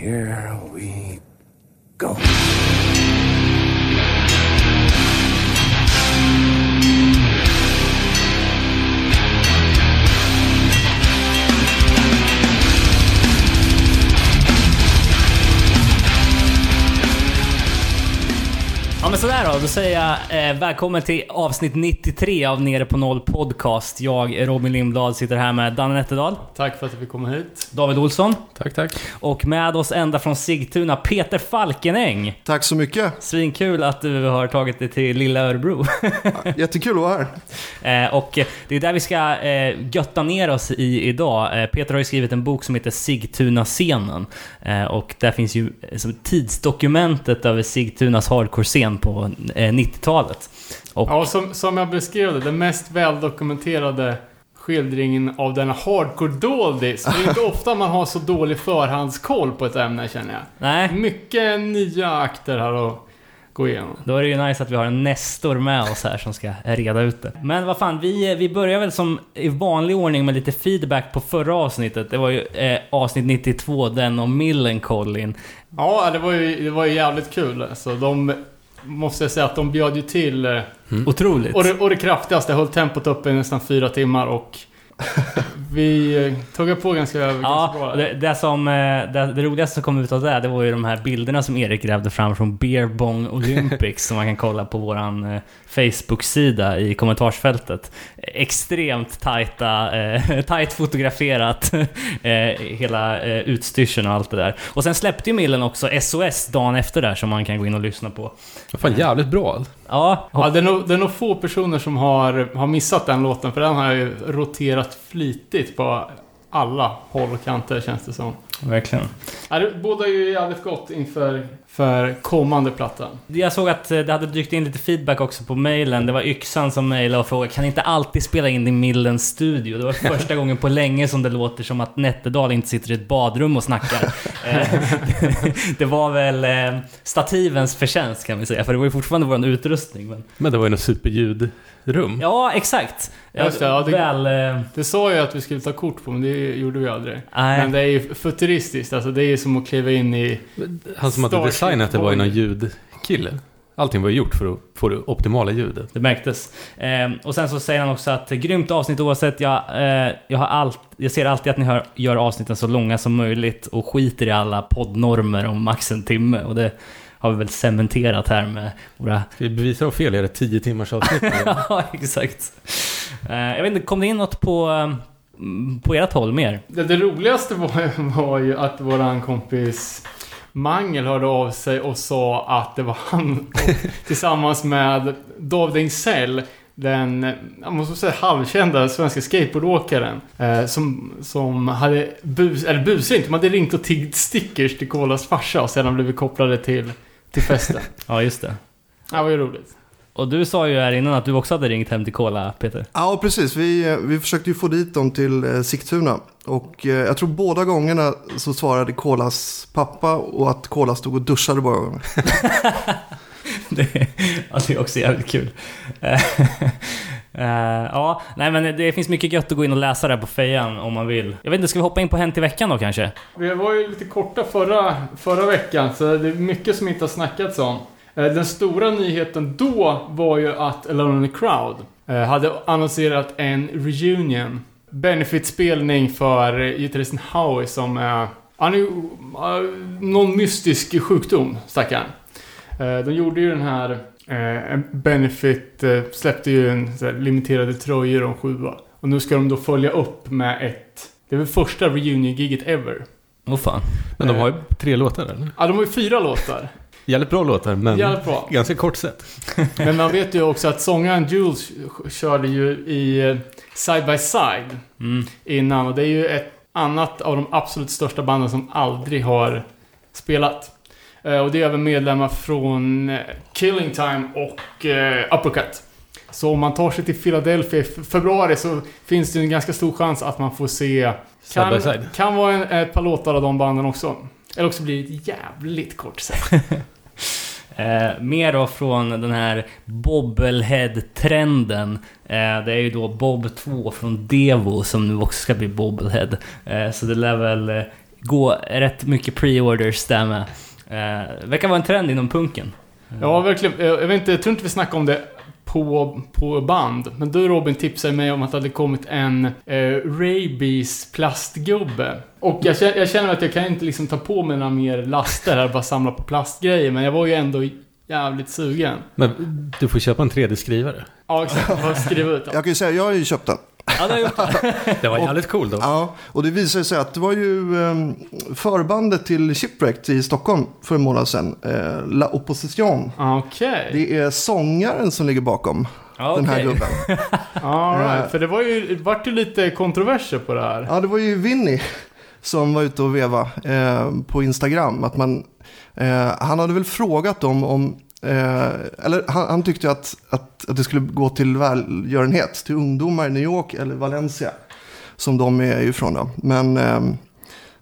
here we go. Då, säger jag eh, välkommen till avsnitt 93 av Nere på Noll Podcast. Jag, Robin Lindblad, sitter här med Danne Nätterdal, Tack för att du fick komma hit. David Olsson Tack, tack. och med oss ända från Sigtuna, Peter Falkenäng. Tack så mycket. Svinkul att du har tagit dig till lilla Örebro. Jättekul att vara här. Eh, och det är där vi ska eh, götta ner oss i idag. Eh, Peter har ju skrivit en bok som heter Sigtuna-scenen. Eh, och där finns ju eh, som tidsdokumentet över Sigtunas hardcore-scen på 90-talet. Och, Ja, som, som jag beskrev det, den mest väldokumenterade skildringen av denna hardcore-doldis. Det är inte ofta man har så dålig förhandskoll på ett ämne känner jag. nej, Mycket nya akter här att gå igenom. då är det ju nice att vi har en Nestor med oss här som ska reda ut det. Men vad fan, vi, vi börjar väl som i vanlig ordning med lite feedback på förra avsnittet. Det var ju eh, avsnitt 92, den om Millencolin. Ja, det var ju, det var ju jävligt kul. Så de, måste jag säga att de bjöd ju till. eh, Otroligt. Och det, och det kraftigaste, höll tempot uppe i nästan fyra timmar och vi eh, tog på ganska, ganska Ja, bra. det, det, som, eh, det, det roligaste som kom ut av det, det var ju de här bilderna som Erik grävde fram från Beer Bong Olympics som man kan kolla på våran eh, Facebook-sida i kommentarsfältet. Extremt tajta, eh, tajt fotograferat, eh, hela eh, utstyrseln och allt det där. Och sen släppte ju Millen också SOS dagen efter där som man kan gå in och lyssna på. Fan jävligt bra. Ja, Ja, det är, nog, det är nog få personer som har, har missat den låten, för den har ju roterat flitigt på alla håll och kanter känns det som. verkligen. Ja, det bådar ju jävligt gott inför för kommande platta. Jag såg att eh, det hade dykt in lite feedback också på mailen. Det var Yxan som mejlade och frågade kan ni inte alltid spela in i Millens studio? Det var första gången på länge som det låter som att Nätterdal inte sitter i ett badrum och snackar. Eh, det var väl eh, stativens förtjänst kan vi säga, för det var ju fortfarande vår utrustning. Men... Men det var ju något superljudrum. Ja, exakt. Just det, ja, det- Väl... Eh, Det sa jag att vi skulle ta kort på, men det gjorde vi aldrig. nej. Men det är ju futuristiskt, alltså det är ju som att kliva in i... Han som hade designat det var ju någon ljudkille. Allting var ju gjort för att få det optimala ljudet. Det märktes. Eh, och sen så säger han också att grymt avsnitt oavsett. Jag, eh, jag, har allt, jag ser alltid att ni hör, gör avsnitten så långa som möjligt och skiter i alla poddnormer om max en timme. Och det har vi väl cementerat här med våra... Vi bevisar och fel, är det 10 timmars avsnitt? ja, exakt. Eh, jag vet inte, kom det in något på, eh, på ert håll mer? Det, det roligaste var, var ju att våran kompis Mangel hörde av sig och sa att det var han tillsammans med David Engsell den, jag måste säga halvkända svenska skateboardåkaren eh, som, som hade bus, eller busringt, de hade ringt och tiggt stickers till Kolas farsa och sedan blivit kopplade till, till festen. Ja, just det. Det var ju roligt. Och du sa ju här innan att du också hade ringt hem till Kola, Peter. Ja, precis. Vi, eh, vi försökte ju få dit dem till eh, Sigtuna. Och eh, jag tror båda gångerna så svarade Kolas pappa och att Kola stod och duschade båda gångerna. Det, ja, det är också jävligt kul. Eh, ja, nej men det finns mycket gött att gå in och läsa där på fejan om man vill. Jag vet inte, ska vi hoppa in på Hänt i veckan då kanske? Vi var ju lite korta förra, förra veckan, så det är mycket som inte har snackats om. Eh, Den stora nyheten då var ju att Alone in the Crowd eh, hade annonserat en reunion. Benefit-spelning för gitarristen Howie som är... Han är eh, Någon mystisk sjukdom, stackarn. Eh, De gjorde ju den här... Benefit släppte ju en limiterade tröjor om sjua. Och nu ska de då följa upp med ett... Det är väl första reunion-giget ever. Åh fan. Men de har ju tre låtar eller? Ja, de har ju fyra låtar. Jävligt bra låtar, men Jävligt bra. ganska kort set. Men man vet ju också att sångaren Jules körde ju i eh, Side by Side Mm. innan. Och det är ju ett annat av de absolut största banden som aldrig har spelat. Eh, Och det är även medlemmar från eh, Killing Time och Uppercut. Så om man tar sig till Philadelphia i februari så finns det en ganska stor chans att man får se... Side by Kan, side. kan vara en, ett par låtar av de banden också. Eller också blir det ett jävligt kort set. Eh, mer då från den här Bobblehead-trenden. Eh, det är ju då Bob 2 från Devo som nu också ska bli Bobblehead. Eh, så det lär väl eh, gå rätt mycket pre-orders där med. Eh, verkar vara en trend inom punken. Ja, verkligen. Jag vet inte, jag tror inte vi snackade om det på, på band. Men du Robin tipsade mig om att det hade kommit en eh, Rabies plastgubbe. Och jag känner, jag känner att jag kan inte liksom ta på mig några mer laster här och bara samla på plastgrejer. Men jag var ju ändå jävligt sugen. Men du får köpa en 3D-skrivare. Ja, exakt. Skriva ut dem. Jag kan ju säga, jag har ju köpt den. Ja, det har jag gjort. Det var jävligt cool då. Ja, och det visade sig att det var ju um, förbandet till Shipwrecked i Stockholm för en månad sedan. Eh, La Opposition. Okej. Det är sångaren som ligger bakom Ja, den här gubben. All right. Eh. För det var ju, det vart ju lite kontroverser på det här. Ja, det var ju Vinny som var ute och veva eh, på Instagram. Att man, eh, han hade väl frågat dem om, eh, eller han, han tyckte att, att, att det skulle gå till välgörenhet, till ungdomar i New York eller Valencia. Som de är ifrån då. Men eh,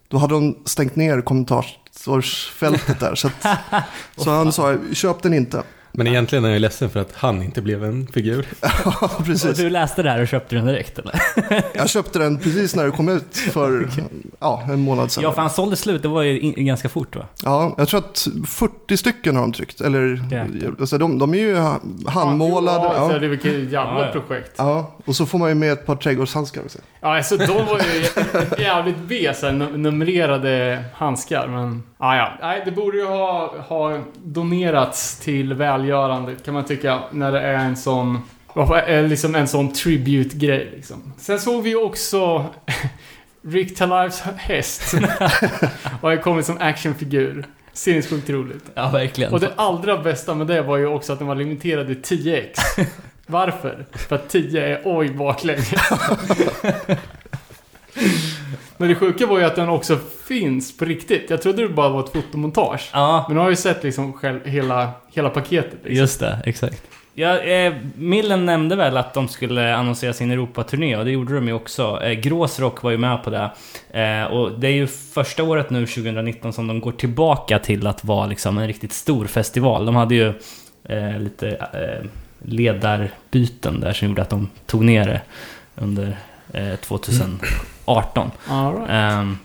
då hade de stängt ner kommentarsfältet där. Så, att, så han sa, köp den inte. Men egentligen är jag ledsen för att han inte blev en figur. Ja, Och precis. du läste det här och köpte den direkt eller? Jag köpte den precis när det kom ut för ja, en månad sedan. Ja, för han sålde slut. Det var ju in, ganska fort va? Ja, jag tror att 40 stycken har de tryckt. Eller, Jäklar. alltså de, de är ju ha- handmålade. Ja, så Ja, det är vilket jävla Ja, ja. projekt. ja, och så får man ju med ett par trädgårdshandskar också. Ja, alltså de var ju jävligt B, numrerade handskar. Men, ja, ja. Nej, det borde ju ha, ha donerats till välgörande, kan man tycka, när det är en sån... Liksom en sån tribute-grej liksom. Sen såg vi ju också Rick Talives häst. och har kommit som actionfigur. Sinnessjukt roligt. Ja, verkligen. Och det allra bästa med det var ju också att den var limiterad i 10x. Varför? För att 10 är oj baklänges. Men det sjuka var ju att den också finns på riktigt. Jag trodde det bara var ett fotomontage. Ja. Men nu har jag ju sett liksom själv, hela, hela paketet. Liksom. Just det, exakt. Ja, eh, Millen nämnde väl att de skulle annonsera sin Europaturné och det gjorde de ju också. Eh, Grås var ju med på det. Eh, och det är ju första året nu, 2019, som de går tillbaka till att vara liksom en riktigt stor festival. De hade ju eh, lite eh, ledarbyten där som gjorde att de tog ner det under eh, 2000. Mm 18. Right. Um,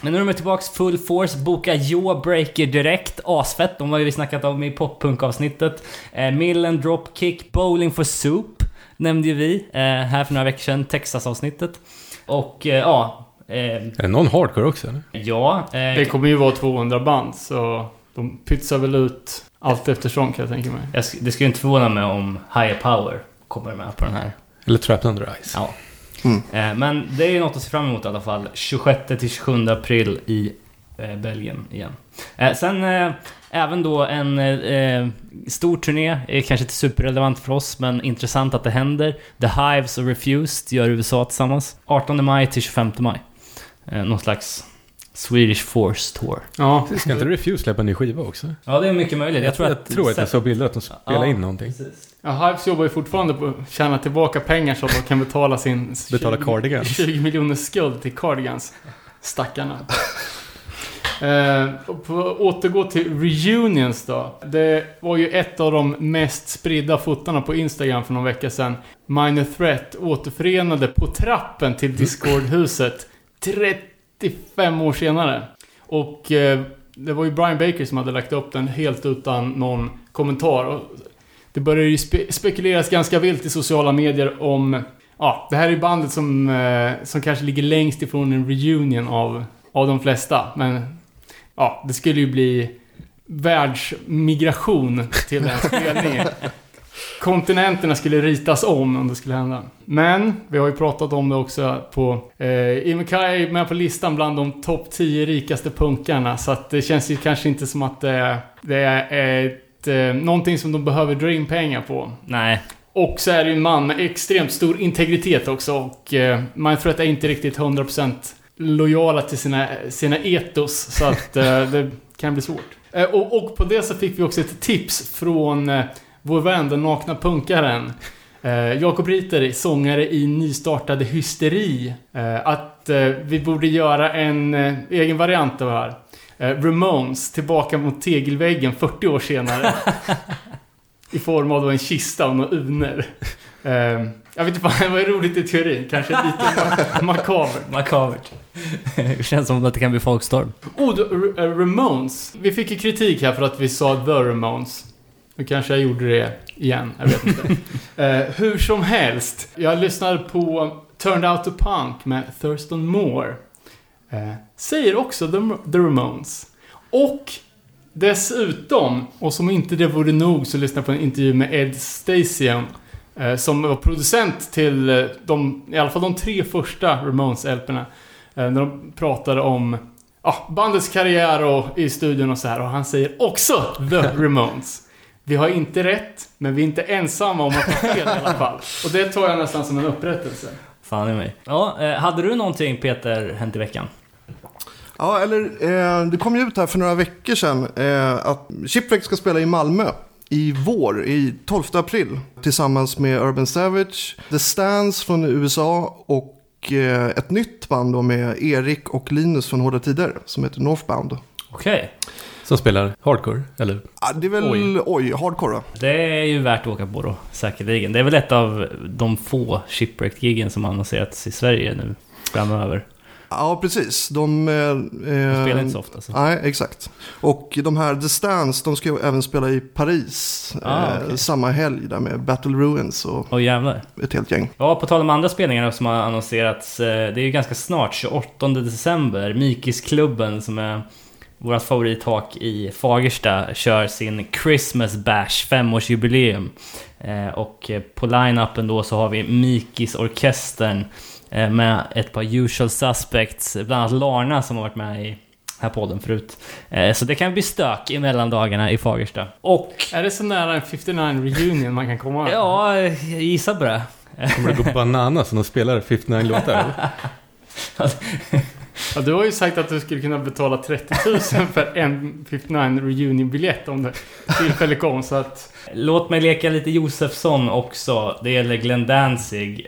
men nu är de tillbaka full force, boka Jawbreaker direkt. Asfett, de har vi snackat om i poppunkavsnittet. Eh, Millen, Dropkick, Bowling for Soup nämnde ju vi eh, här för några veckor sedan, Texas-avsnittet. Och eh, ja... Eh, är det någon hardcore också? Eller? Ja. Eh, det kommer ju vara 200 band, så de pytsar väl ut allt eftersom kan jag tänka mig. Jag, det skulle inte förvåna mig om Higher Power kommer med på den här. Eller Trapped Under Ice. Ja. Mm. Eh, men det är ju något att se fram emot i alla fall. 26 till 27 april i eh, Belgien igen. Eh, sen även då en eh, stor turné, är kanske inte superrelevant för oss, men intressant att det händer. The Hives och Refused gör USA tillsammans. 18 maj till 25 maj. Eh, någon slags Swedish Force Tour. Ja, Ska inte Refuse släppa en ny skiva också? Ja, det är mycket möjligt. Jag tror jag att... tror att jag såg bilder att de spelar Ja, in någonting. precis. Ja Hives jobbar ju fortfarande på att tjäna tillbaka pengar så att de kan betala sin Betala 20 Cardigans. 20 miljoner skuld till Cardigans. Stackarna. Eh, på, återgå till reunions då. Det var ju ett av de mest spridda fotona på Instagram för någon vecka sedan. Minor Threat återförenade på trappen till Discord-huset 35 år senare. Och eh, det var ju Brian Baker som hade lagt upp den helt utan någon kommentar. Det börjar ju spe spekuleras ganska vilt i sociala medier om... Ja, det här är ju bandet som, eh, som kanske ligger längst ifrån en reunion av, av de flesta. Men ja, det skulle ju bli världsmigration till den spelningen. Kontinenterna skulle ritas om om det skulle hända. Men, vi har ju pratat om det också på... Eh, Imekai är med på listan bland de topp 10 rikaste punkarna. Så att det känns ju kanske inte som att det, det är eh, ett, eh, någonting som de behöver dra in pengar på. Nej, Och så är det ju en man med extremt stor integritet också. Och eh, man tror att är inte riktigt 100% lojala till sina, sina etos. Så att eh, det kan bli svårt. Eh, och, och på det så fick vi också ett tips från eh, vår vän, den nakna punkaren. Eh, Jakob Riter, sångare i nystartade Hysteri. Eh, att eh, vi borde göra en egen variant av det här. Eh, Ramones, tillbaka mot tegelväggen 40 år senare. I form av då en kista och några unor. Eh, jag vet inte vad är roligt i teorin? Kanske lite ma- makabert. Makabert. det känns som att det kan bli folkstorm. Oh, the, uh, Ramones. Vi fick ju kritik här för att vi sa The Ramones. Nu kanske jag gjorde det igen, jag vet inte. Eh, hur som helst, jag lyssnade på Turned Out to Punk med Thurston Moore. Eh, säger också The, The Ramones. Och dessutom, och som inte det vore nog, så lyssnade jag på en intervju med Ed Stasium. Eh, som var producent till eh, de, i alla fall de tre första Ramones-LPerna. Eh, när de pratade om ja, bandets karriär och i studion och så här. Och han säger också The Ramones. Vi har inte rätt, men vi är inte ensamma om att ha fel i alla fall. Och det tar jag nästan som en upprättelse. Fan i mig. Ja, eh, hade du någonting Peter hänt i veckan? Ja, eller eh, det kom ju ut här för några veckor sedan eh, att Shipwreck ska spela i Malmö i vår, i 12 april. Tillsammans med Urban Savage, The Stans från USA och eh, ett nytt band då med Erik och Linus från Hårda Tider som heter Northbound. Okej. Som spelar hardcore, eller? Ah, det är väl, oj, Oj. hardcore då. Det är ju värt att åka på då, säkerligen. Det är väl ett av de få shipwrecked-giggen som annonserats i Sverige nu framöver. Ja, precis. De, eh, De spelar inte så ofta. Så. Nej, exakt. Och de här The Stans, de ska ju även spela i Paris Ah, eh, okej. samma helg där med Battle Ruins och Åh jävlar. ett helt gäng. Ja, på tal om andra spelningar som har annonserats. eh, Det är ju ganska snart, 28 december. Mikisklubben som är vårt favorithak i Fagersta kör sin Christmas Bash, femårsjubileum. Eh, Och eh, på line-upen då så har vi Mikis-orkestern eh, med ett par usual suspects, bland annat Larna som har varit med i här podden förut. Eh, Så det kan bli stök i mellandagarna i Fagersta. Och Är det så nära en 59 reunion man kan komma? ja, jag gissar på det. Kommer det gå bananas när de spelar 59 låtar? Ja, du har ju sagt att du skulle kunna betala 30 000 för en 59 reunion-biljett om det tillfälle kom, så att... Låt mig leka lite Josefsson också. Det gäller Glenn Danzig.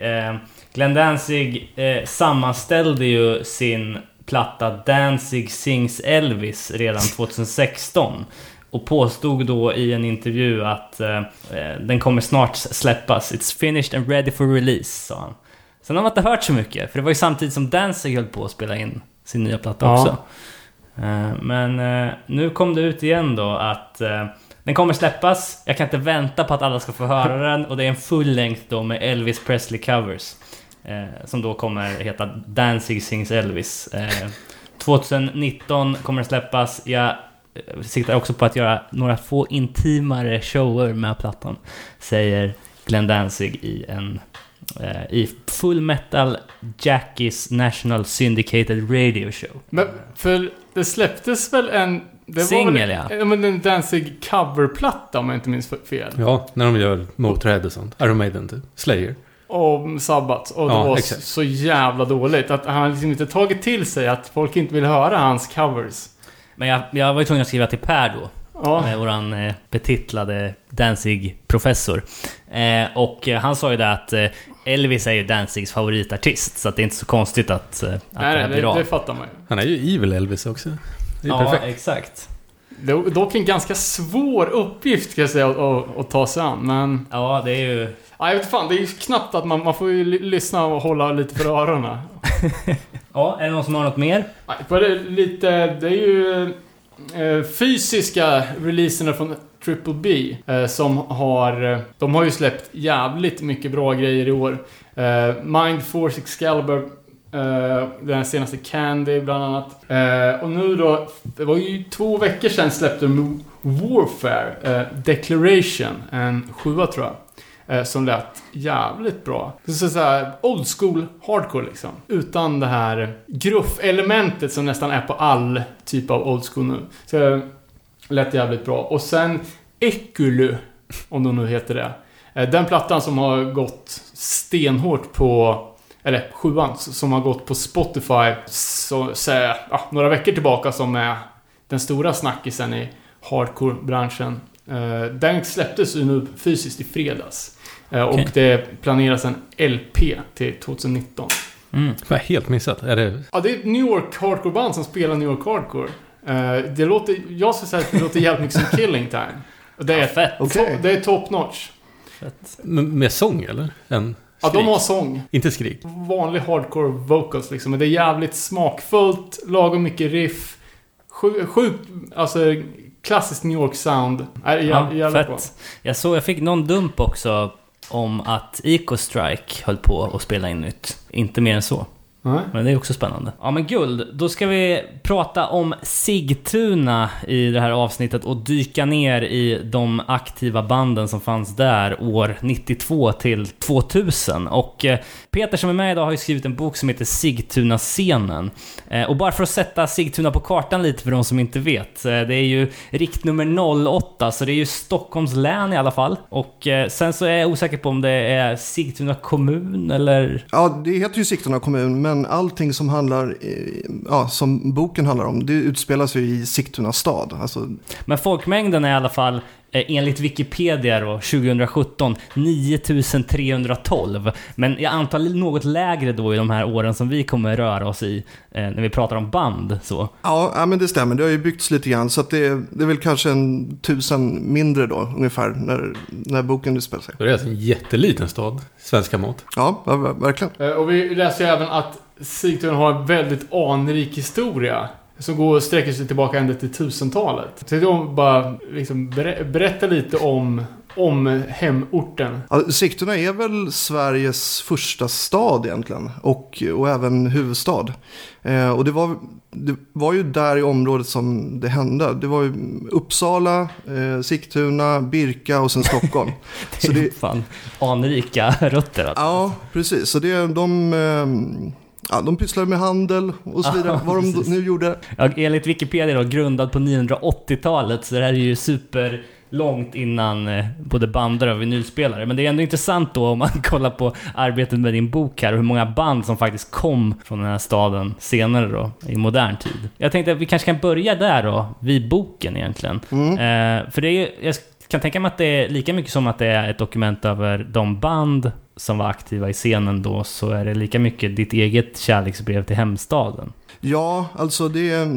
Glenn Danzig eh, sammanställde ju sin platta Danzig Sings Elvis redan 2016. Och påstod då i en intervju att eh, eh, den kommer snart släppas. It's finished and ready for release, sa han. Sen har man inte hört så mycket, för det var ju samtidigt som Danzig höll på att spela in sin nya platta Ja. också. Eh, Men eh, nu kom det ut igen då att eh, den kommer släppas. Jag kan inte vänta på att alla ska få höra den och det är en full length då med Elvis Presley covers. Eh, som då kommer heta Danzig Sings Elvis. Eh, 2019 kommer den släppas. Jag eh, siktar också på att göra några få intimare shower med plattan. Säger Glenn Danzig i en eh, i Full Metal Jackies National Syndicated Radio Show. Men för det släpptes väl en... Det Singel, ja. ja. men en Danzig coverplatta om jag inte minns fel. Ja, när de gör Motörhead och sånt. Iron Maiden, typ. Slayer. Och Sabbat. Och det Ja, var exakt. så jävla dåligt. Att han liksom inte tagit till sig att folk inte vill höra hans covers. Men jag, jag var ju tvungen att skriva till Per då. Ja. med våran eh, betitlade Danzig-professor. Eh, och eh, han sa ju det att eh, Elvis är ju Danzigs favoritartist, så att det är inte så konstigt att, eh, att det här Nej, blir det, av. det fattar man ju. Han är ju Evil Elvis också. Det är ja, perfekt. exakt. Det är dock en ganska svår uppgift ska jag säga att, att, ta sig an. Men... Ja, det är ju... Ja, jag vet fan, det är ju knappt att man, man får ju lyssna och hålla lite för öronen. Ja, är det någon som har något mer? För det lite... Det är ju eh, fysiska releaserna från Triple B eh, som har... eh, De har ju släppt jävligt mycket bra grejer i år. Mind Force Excalibur, Uh, den senaste Candy bland annat. Uh, och nu då, det var ju två veckor sedan släppte de Warfare uh, Declaration, en sjua tror jag. Som lät jävligt bra. Så så här old school hardcore liksom. Utan det här gruff-elementet som nästan är på all typ av old school nu. Så det lät jävligt bra. Och sen Ekulu, om de nu heter det. Den plattan som har gått stenhårt på eller sjuan, som har gått på Spotify så, så, ja, några veckor tillbaka som är den stora snackisen i hardcore-branschen. Eh, Den släpptes ju nu fysiskt i fredags. Eh, Och Okej. det planeras en LP till 2019. Mm. Jag har helt missat. Är det... Ja, det är ett New York hardcore-band som spelar New York hardcore. Eh, Det låter, jag skulle säga att det låter jävligt mycket som Killing Time. Det är, Ja, fett. to- Okej. det är top notch. Fett. Med sång eller? En Ja, de har sång. Inte skrik. Vanlig hardcore vocals liksom. Men det är jävligt smakfullt, lagom mycket riff. Sju- Sjukt, alltså klassiskt New York sound. Är jä- Ja, jävligt bra. fett. Jag såg, jag fick någon dump också om att Eco Strike höll på att spela in nytt. Inte mer än så. Nej. Men det är också spännande. Ja men guld, då ska vi prata om Sigtuna i det här avsnittet och dyka ner i de aktiva banden som fanns där år 92 till 2000. Och eh, Peter som är med idag har ju skrivit en bok som heter Sigtuna-scenen. Eh, Och bara för att sätta Sigtuna på kartan lite för de som inte vet. eh, Det är ju riktnummer 08, så det är ju Stockholms län i alla fall. Och sen så är jag osäker på om det är Sigtuna kommun eller... Ja, det heter ju Sigtuna kommun, men allting som handlar, eh, ja, som boken handlar om, det utspelas ju i Sigtuna stad. Alltså, Men folkmängden är i alla fall enligt Wikipedia då, 2017 9312. Men jag antar något lägre då i de här åren som vi kommer röra oss i eh, när vi pratar om band. Så. ja, ja, men det stämmer. Det har ju byggts lite grann, så att det, det är väl kanske en tusen mindre då, ungefär, när, när boken utspelar sig. Det är alltså en jätteliten stad, svenska mått. Ja, ja, verkligen. Eh, Och vi läser ju även att Sigtuna har en väldigt anrik historia. Som går och sträcker sig tillbaka ända till 1000-talet. Så jag bara liksom ber- berätta lite om, om hemorten. Ja, Sigtuna är väl Sveriges första stad egentligen och, och även huvudstad. Eh, och det var, det var ju där i området som det hände. Det var ju Uppsala, eh, Sigtuna, Birka och sen Stockholm. Det Så är det- fan anrika rötter. Alltså. ja, precis. Så det, de, eh, ja, de pysslade med handel och så vidare. Vad de nu gjorde. Ja, enligt Wikipedia då, grundad på 980-talet, så det här är ju super långt innan eh, både bandare och vinylspelare. Men det är ändå intressant då om man kollar på arbetet med din bok här och hur många band som faktiskt kom från den här staden senare då, i modern tid. Jag tänkte att vi kanske kan börja där då, vid boken egentligen. Mm. Eh, för det är ju, jag kan tänka mig att det är lika mycket som att det är ett dokument över de band som var aktiva i scenen då, så är det lika mycket ditt eget kärleksbrev till hemstaden. Ja, alltså det,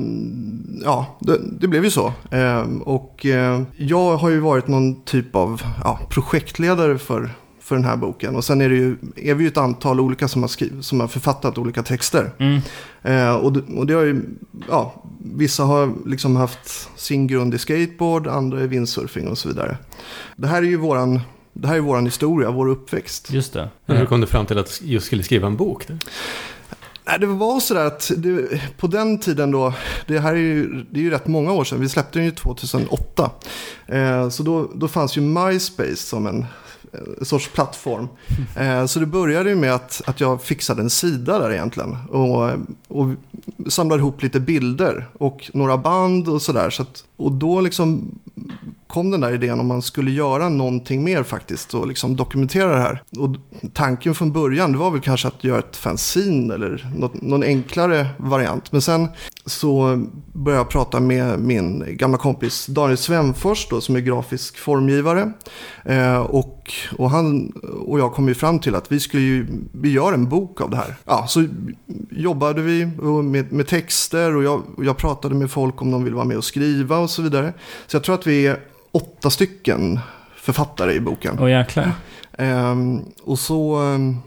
ja, det, det blev ju så. Eh, och eh, jag har ju varit någon typ av ja, projektledare för, för den här boken. Och sen är, det ju, är vi ju ett antal olika som har, skrivit, som har författat olika texter. Mm. Eh, och, och det har ju, ja, vissa har liksom haft sin grund i skateboard, andra i windsurfing och så vidare. Det här är ju våran, det här är våran historia, vår uppväxt. Just det. Men hur kom du fram till att just skulle skriva en bok? Där? Nej, det var så där att det, på den tiden då, det här är ju, det är ju rätt många år sedan, vi släppte den ju 2008. Eh, så då, då fanns ju MySpace som en, en sorts plattform. Eh, så det började ju med att, att jag fixade en sida där egentligen. Och, och samlade ihop lite bilder och några band och sådär. Så att- och då liksom kom den där idén om man skulle göra någonting mer faktiskt och liksom dokumentera det här. Och tanken från början det var väl kanske att göra ett fanzine eller något, någon enklare variant. Men sen så började jag prata med min gamla kompis Daniel Svenfors då, som är grafisk formgivare. Eh, och, och han och jag kom ju fram till att vi skulle ju, vi gör en bok av det här. Ja, så jobbade vi med, med texter och jag, och jag pratade med folk om de ville vara med och skriva och så vidare. Så jag tror att vi är åtta stycken författare i boken. Åh jäklar. Ehm, och, så, ehm,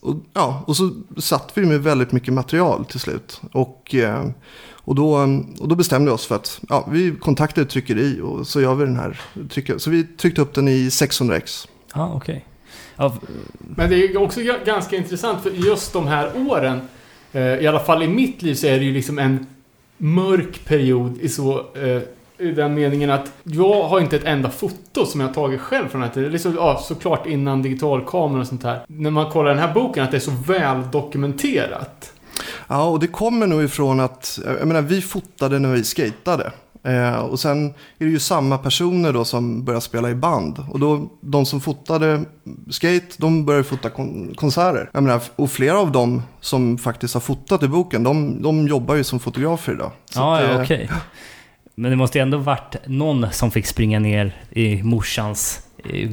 och, ja, och så satt vi med väldigt mycket material till slut. Och, ehm, och, då, och då bestämde vi oss för att ja, vi kontaktade ett tryckeri och så gör vi den här. Så vi tryckte upp den i 600x. Ja, okej. Ja, Men det är också ga- ganska intressant för just de här åren, eh, i alla fall i mitt liv så är det ju liksom en mörk period i så... I den meningen att jag har inte ett enda foto som jag har tagit själv från den här tiden. Liksom, ja, såklart innan digitalkameror och sånt här. När man kollar den här boken, att det är så väl dokumenterat. Ja, och det kommer nog ifrån att, jag menar vi fotade när vi skatade. Eh, och sen är det ju samma personer då som börjar spela i band. Och då, de som fotade skate, de börjar fota kon- konserter. Jag menar, och flera av dem som faktiskt har fotat i boken, de, de jobbar ju som fotografer idag. Så ja, att, ja eh, okej. Men det måste ju ändå varit någon som fick springa ner i morsans eh,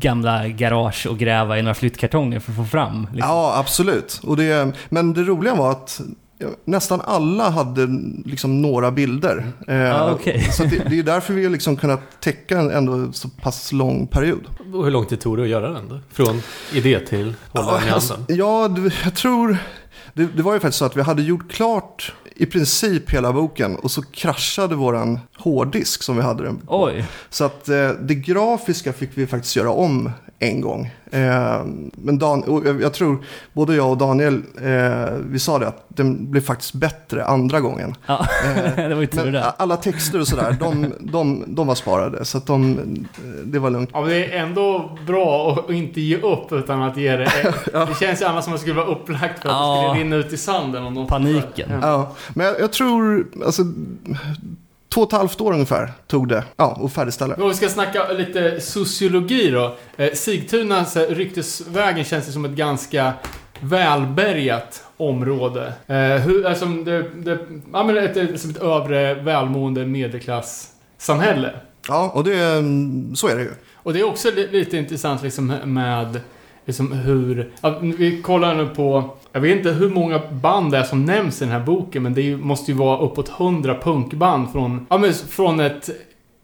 gamla garage och gräva i några flyttkartonger för att få fram. Liksom. Ja, absolut. Och det, men det roliga var att ja, nästan alla hade liksom några bilder. Eh, Ah, okej. Så det, det är därför vi har liksom kunnat täcka en ändå så pass lång period. Och hur lång tid tog det att göra den då? Från idé till hålla den i alltså, handen? ja, det- jag tror... Det, det var ju faktiskt så att vi hade gjort klart i princip hela boken och så kraschade våran hårddisk som vi hade den på. Oj. Så att eh, det grafiska fick vi faktiskt göra om en gång. Eh, men Dan, jag, tror både jag och Daniel, eh, vi sa det att den blev faktiskt bättre andra gången. Ja, Eh, det var ju tur men det. alla texter och sådär, de, de, de var sparade. Så att de, det var lugnt. Ja, men det är ändå bra att inte ge upp utan att ge det... Det känns ju annars som att det skulle vara upplagt för att Ja. det skulle rinna ut i sanden om de Paniken. Ja. Ja, men jag, jag tror, alltså, två och ett halvt år ungefär tog det ja, att färdigställa. Om vi ska snacka lite sociologi då. Eh, Sigtuna, så här, ryktesvägen känns det som ett ganska välbärgat område. Eh, hur, alltså, det, det, ja, men ett, som ett övre välmående medelklasssamhälle. Ja, och det, så är det ju. Och det är också li, lite intressant liksom med liksom hur... Ja, vi kollar nu på... Jag vet inte hur många band det är som nämns i den här boken, men det ju- måste ju vara uppåt 100 punkband från, ja, men från ett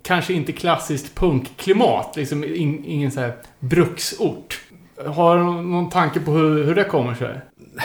kanske inte klassiskt punkklimat. Liksom in, ingen så här bruksort. Har du någon tanke på hur, hur det kommer sig?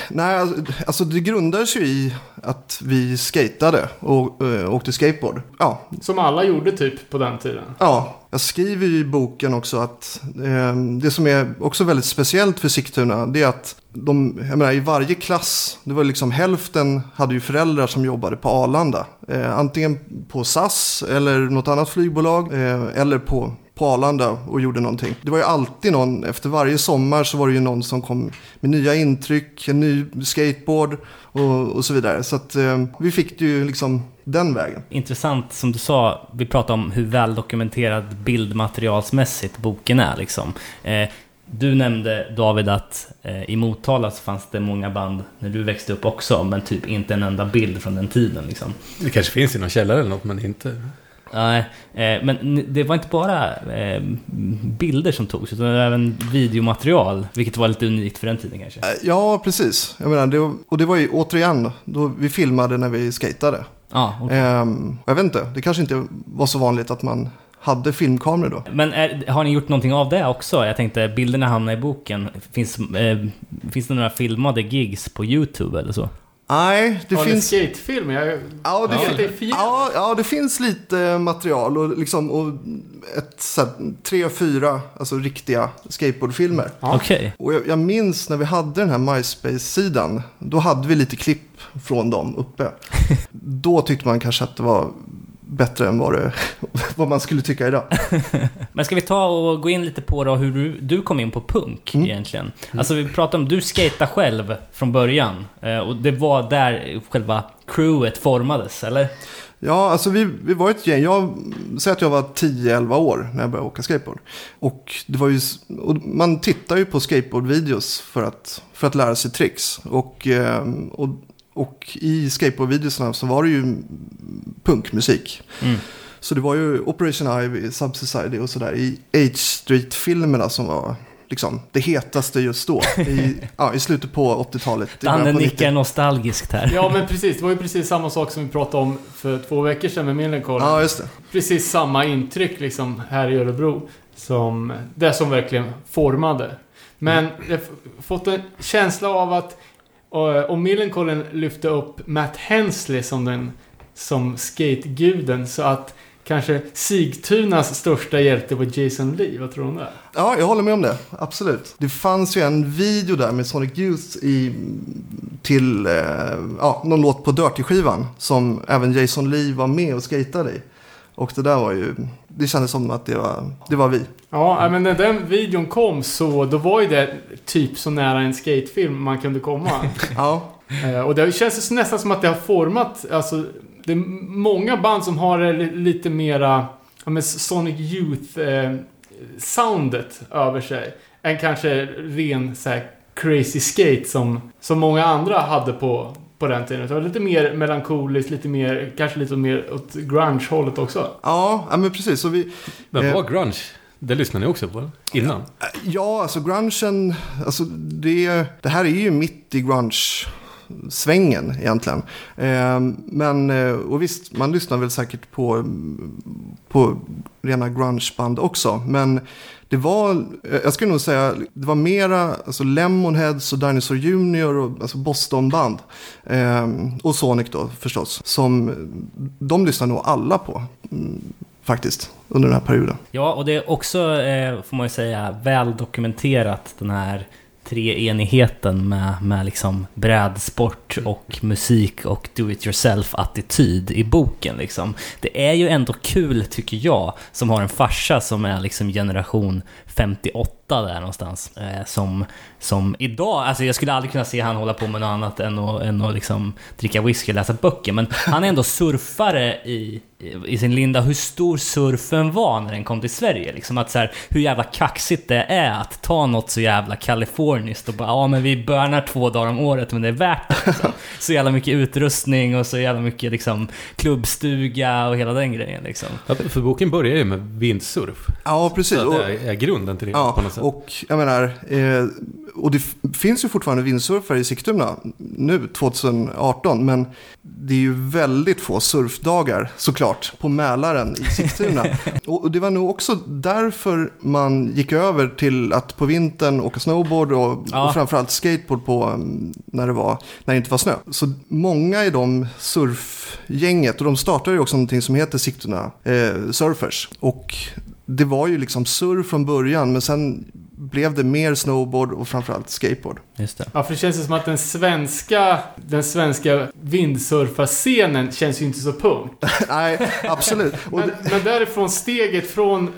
Nej, alltså, alltså det grundades ju i att vi skatade och äh, åkte skateboard. Ja, Som alla gjorde typ på den tiden. ja, jag skriver ju i boken också att eh, det som är också väldigt speciellt för Sigtuna det är att de, jag menar, i varje klass, det var liksom hälften hade ju föräldrar som jobbade på Arlanda. Eh, antingen på SAS eller något annat flygbolag eh, eller på på Arlanda och gjorde någonting. Det var ju alltid någon, efter varje sommar så var det ju någon som kom med nya intryck, en ny skateboard och, och så vidare. Så att eh, vi fick det ju liksom den vägen. Intressant som du sa, vi pratade om hur väl dokumenterad bildmaterialsmässigt boken är liksom. Eh, du nämnde David att eh, i Motala så fanns det många band när du växte upp också, men typ inte en enda bild från den tiden liksom. Det kanske finns i någon källare eller något, men inte... Nej, eh, men det var inte bara eh, bilder som togs, utan även videomaterial, vilket var lite unikt för den tiden kanske. Eh, Ja, precis. Jag menar, det, och det var ju återigen, då vi filmade när vi skatade. Ja, okej. Ehm, jag vet inte, det kanske inte var så vanligt att man hade filmkameror då. Men är, har ni gjort någonting av det också? Jag tänkte, bilderna hamnar i boken. Finns, eh, finns det några filmade gigs på YouTube eller så? Nej, det ni finns... skatefilm? Jag, Ja det, Ja. fin- Det är för ja, ja, det finns lite material och, liksom, och ett, så här, tre, fyra alltså, riktiga skateboardfilmer. Ja. Okej. Och jag, jag minns när vi hade den här MySpace-sidan, då hade vi lite klipp från dem uppe. då tyckte man kanske att det var bättre än vad, det, vad man skulle tycka idag. Men ska vi ta och gå in lite på då hur du, du kom in på punk Mm. egentligen? Alltså vi pratade om, du skejtade själv från början. Eh, och det var där själva crewet formades, eller? Ja, alltså vi, vi var ett gäng. Jag säger att jag var 10-11 år när jag började åka skateboard. Och, det var ju, man tittar ju på skateboardvideos för att, för att lära sig tricks. Och, eh, och, och i skateboardvideorna så var det ju punkmusik. Mm. Så det var ju Operation Ivy, Subsociety och sådär i H Street-filmerna som var liksom det hetaste just då. I, ja, i slutet på 80-talet. i början Danne nickar nostalgiskt här. Ja, men precis. Det var ju precis samma sak som vi pratade om för två veckor sedan med Millencolin. Ja, just det. Precis samma intryck liksom här i Örebro. Som det som verkligen formade. Men jag har fått en känsla av att och, eh, och Millencolin lyfte upp Matt Hensley som den som skateguden så att kanske Sigtunas största hjälte var Jason Lee. Vad tror du om det? Ja, jag håller med om det. Absolut. Det fanns ju en video där med Sonic Youth i, till eh, ja, någon låt på Dirty-skivan som även Jason Lee var med och skatade i. Och det där var ju, det kändes som att det var, det var vi. Ja, men när den videon kom så då var ju det typ så nära en skatefilm man kunde komma. Ja, Eh, och det känns nästan som att det har format, alltså det är många band som har lite mera, ja men Sonic Youth eh, soundet över sig. Än kanske ren så här, crazy skate som, som många andra hade på, på den tiden. Det var lite mer melankoliskt, lite mer, kanske lite mer åt grunge-hållet också. ja, ja men precis. Så vi, Men Eh. var grunge? Det lyssnade ni också på innan? ja, alltså grungen, alltså det, det här är ju mitt i grunge svängen egentligen. Eh, men, eh, och visst, man lyssnar väl säkert på, på rena grungeband också. Men det var, eh, jag skulle nog säga, det var mera alltså Lemonheads och Dinosaur Junior och alltså Bostonband. Eh, och Sonic då förstås. Som de lyssnar nog alla på. Mm, faktiskt, under den här perioden. Ja, och det är också, eh, får man ju säga, väl dokumenterat den här treenigheten med, med liksom brädsport och musik och do-it-yourself-attityd i boken. Liksom. Det är ju ändå kul, tycker jag, som har en farsa som är liksom generation 58 där någonstans. Eh, som, som idag, alltså jag skulle aldrig kunna se han hålla på med något annat än att, än att liksom dricka whisky och läsa böcker. Men han är ändå surfare i, i sin linda hur stor surfen var när den kom till Sverige. Liksom att så här, hur jävla kaxigt det är att ta något så jävla kaliforniskt och bara ja men vi börnar två dagar om året men det är värt det. Liksom. Så jävla mycket utrustning och så jävla mycket liksom, klubbstuga och hela den grejen. Liksom. Ja, för boken börjar ju med vindsurf. Ja, precis. Så det är grunden till det på Ja, något sätt. och jag menar, eh, och det finns ju fortfarande vindsurfare i Sigtuna nu 2018, men det är ju väldigt få surfdagar såklart på Mälaren i Sigtuna. och, och det var nog också därför man gick över till att på vintern åka snowboard och, Ja. och framförallt skateboard på mm, när det, var, när det inte var snö. Så många i de surfgänget, och de startade ju också någonting som heter Sigtuna eh, Surfers. Och det var ju liksom surf från början, men sen blev det mer snowboard och framförallt skateboard. Just det. Ja, för det känns ju som att den svenska, den svenska vindsurfarscenen känns ju inte så punk. Nej, absolut. Men, men därifrån steget från,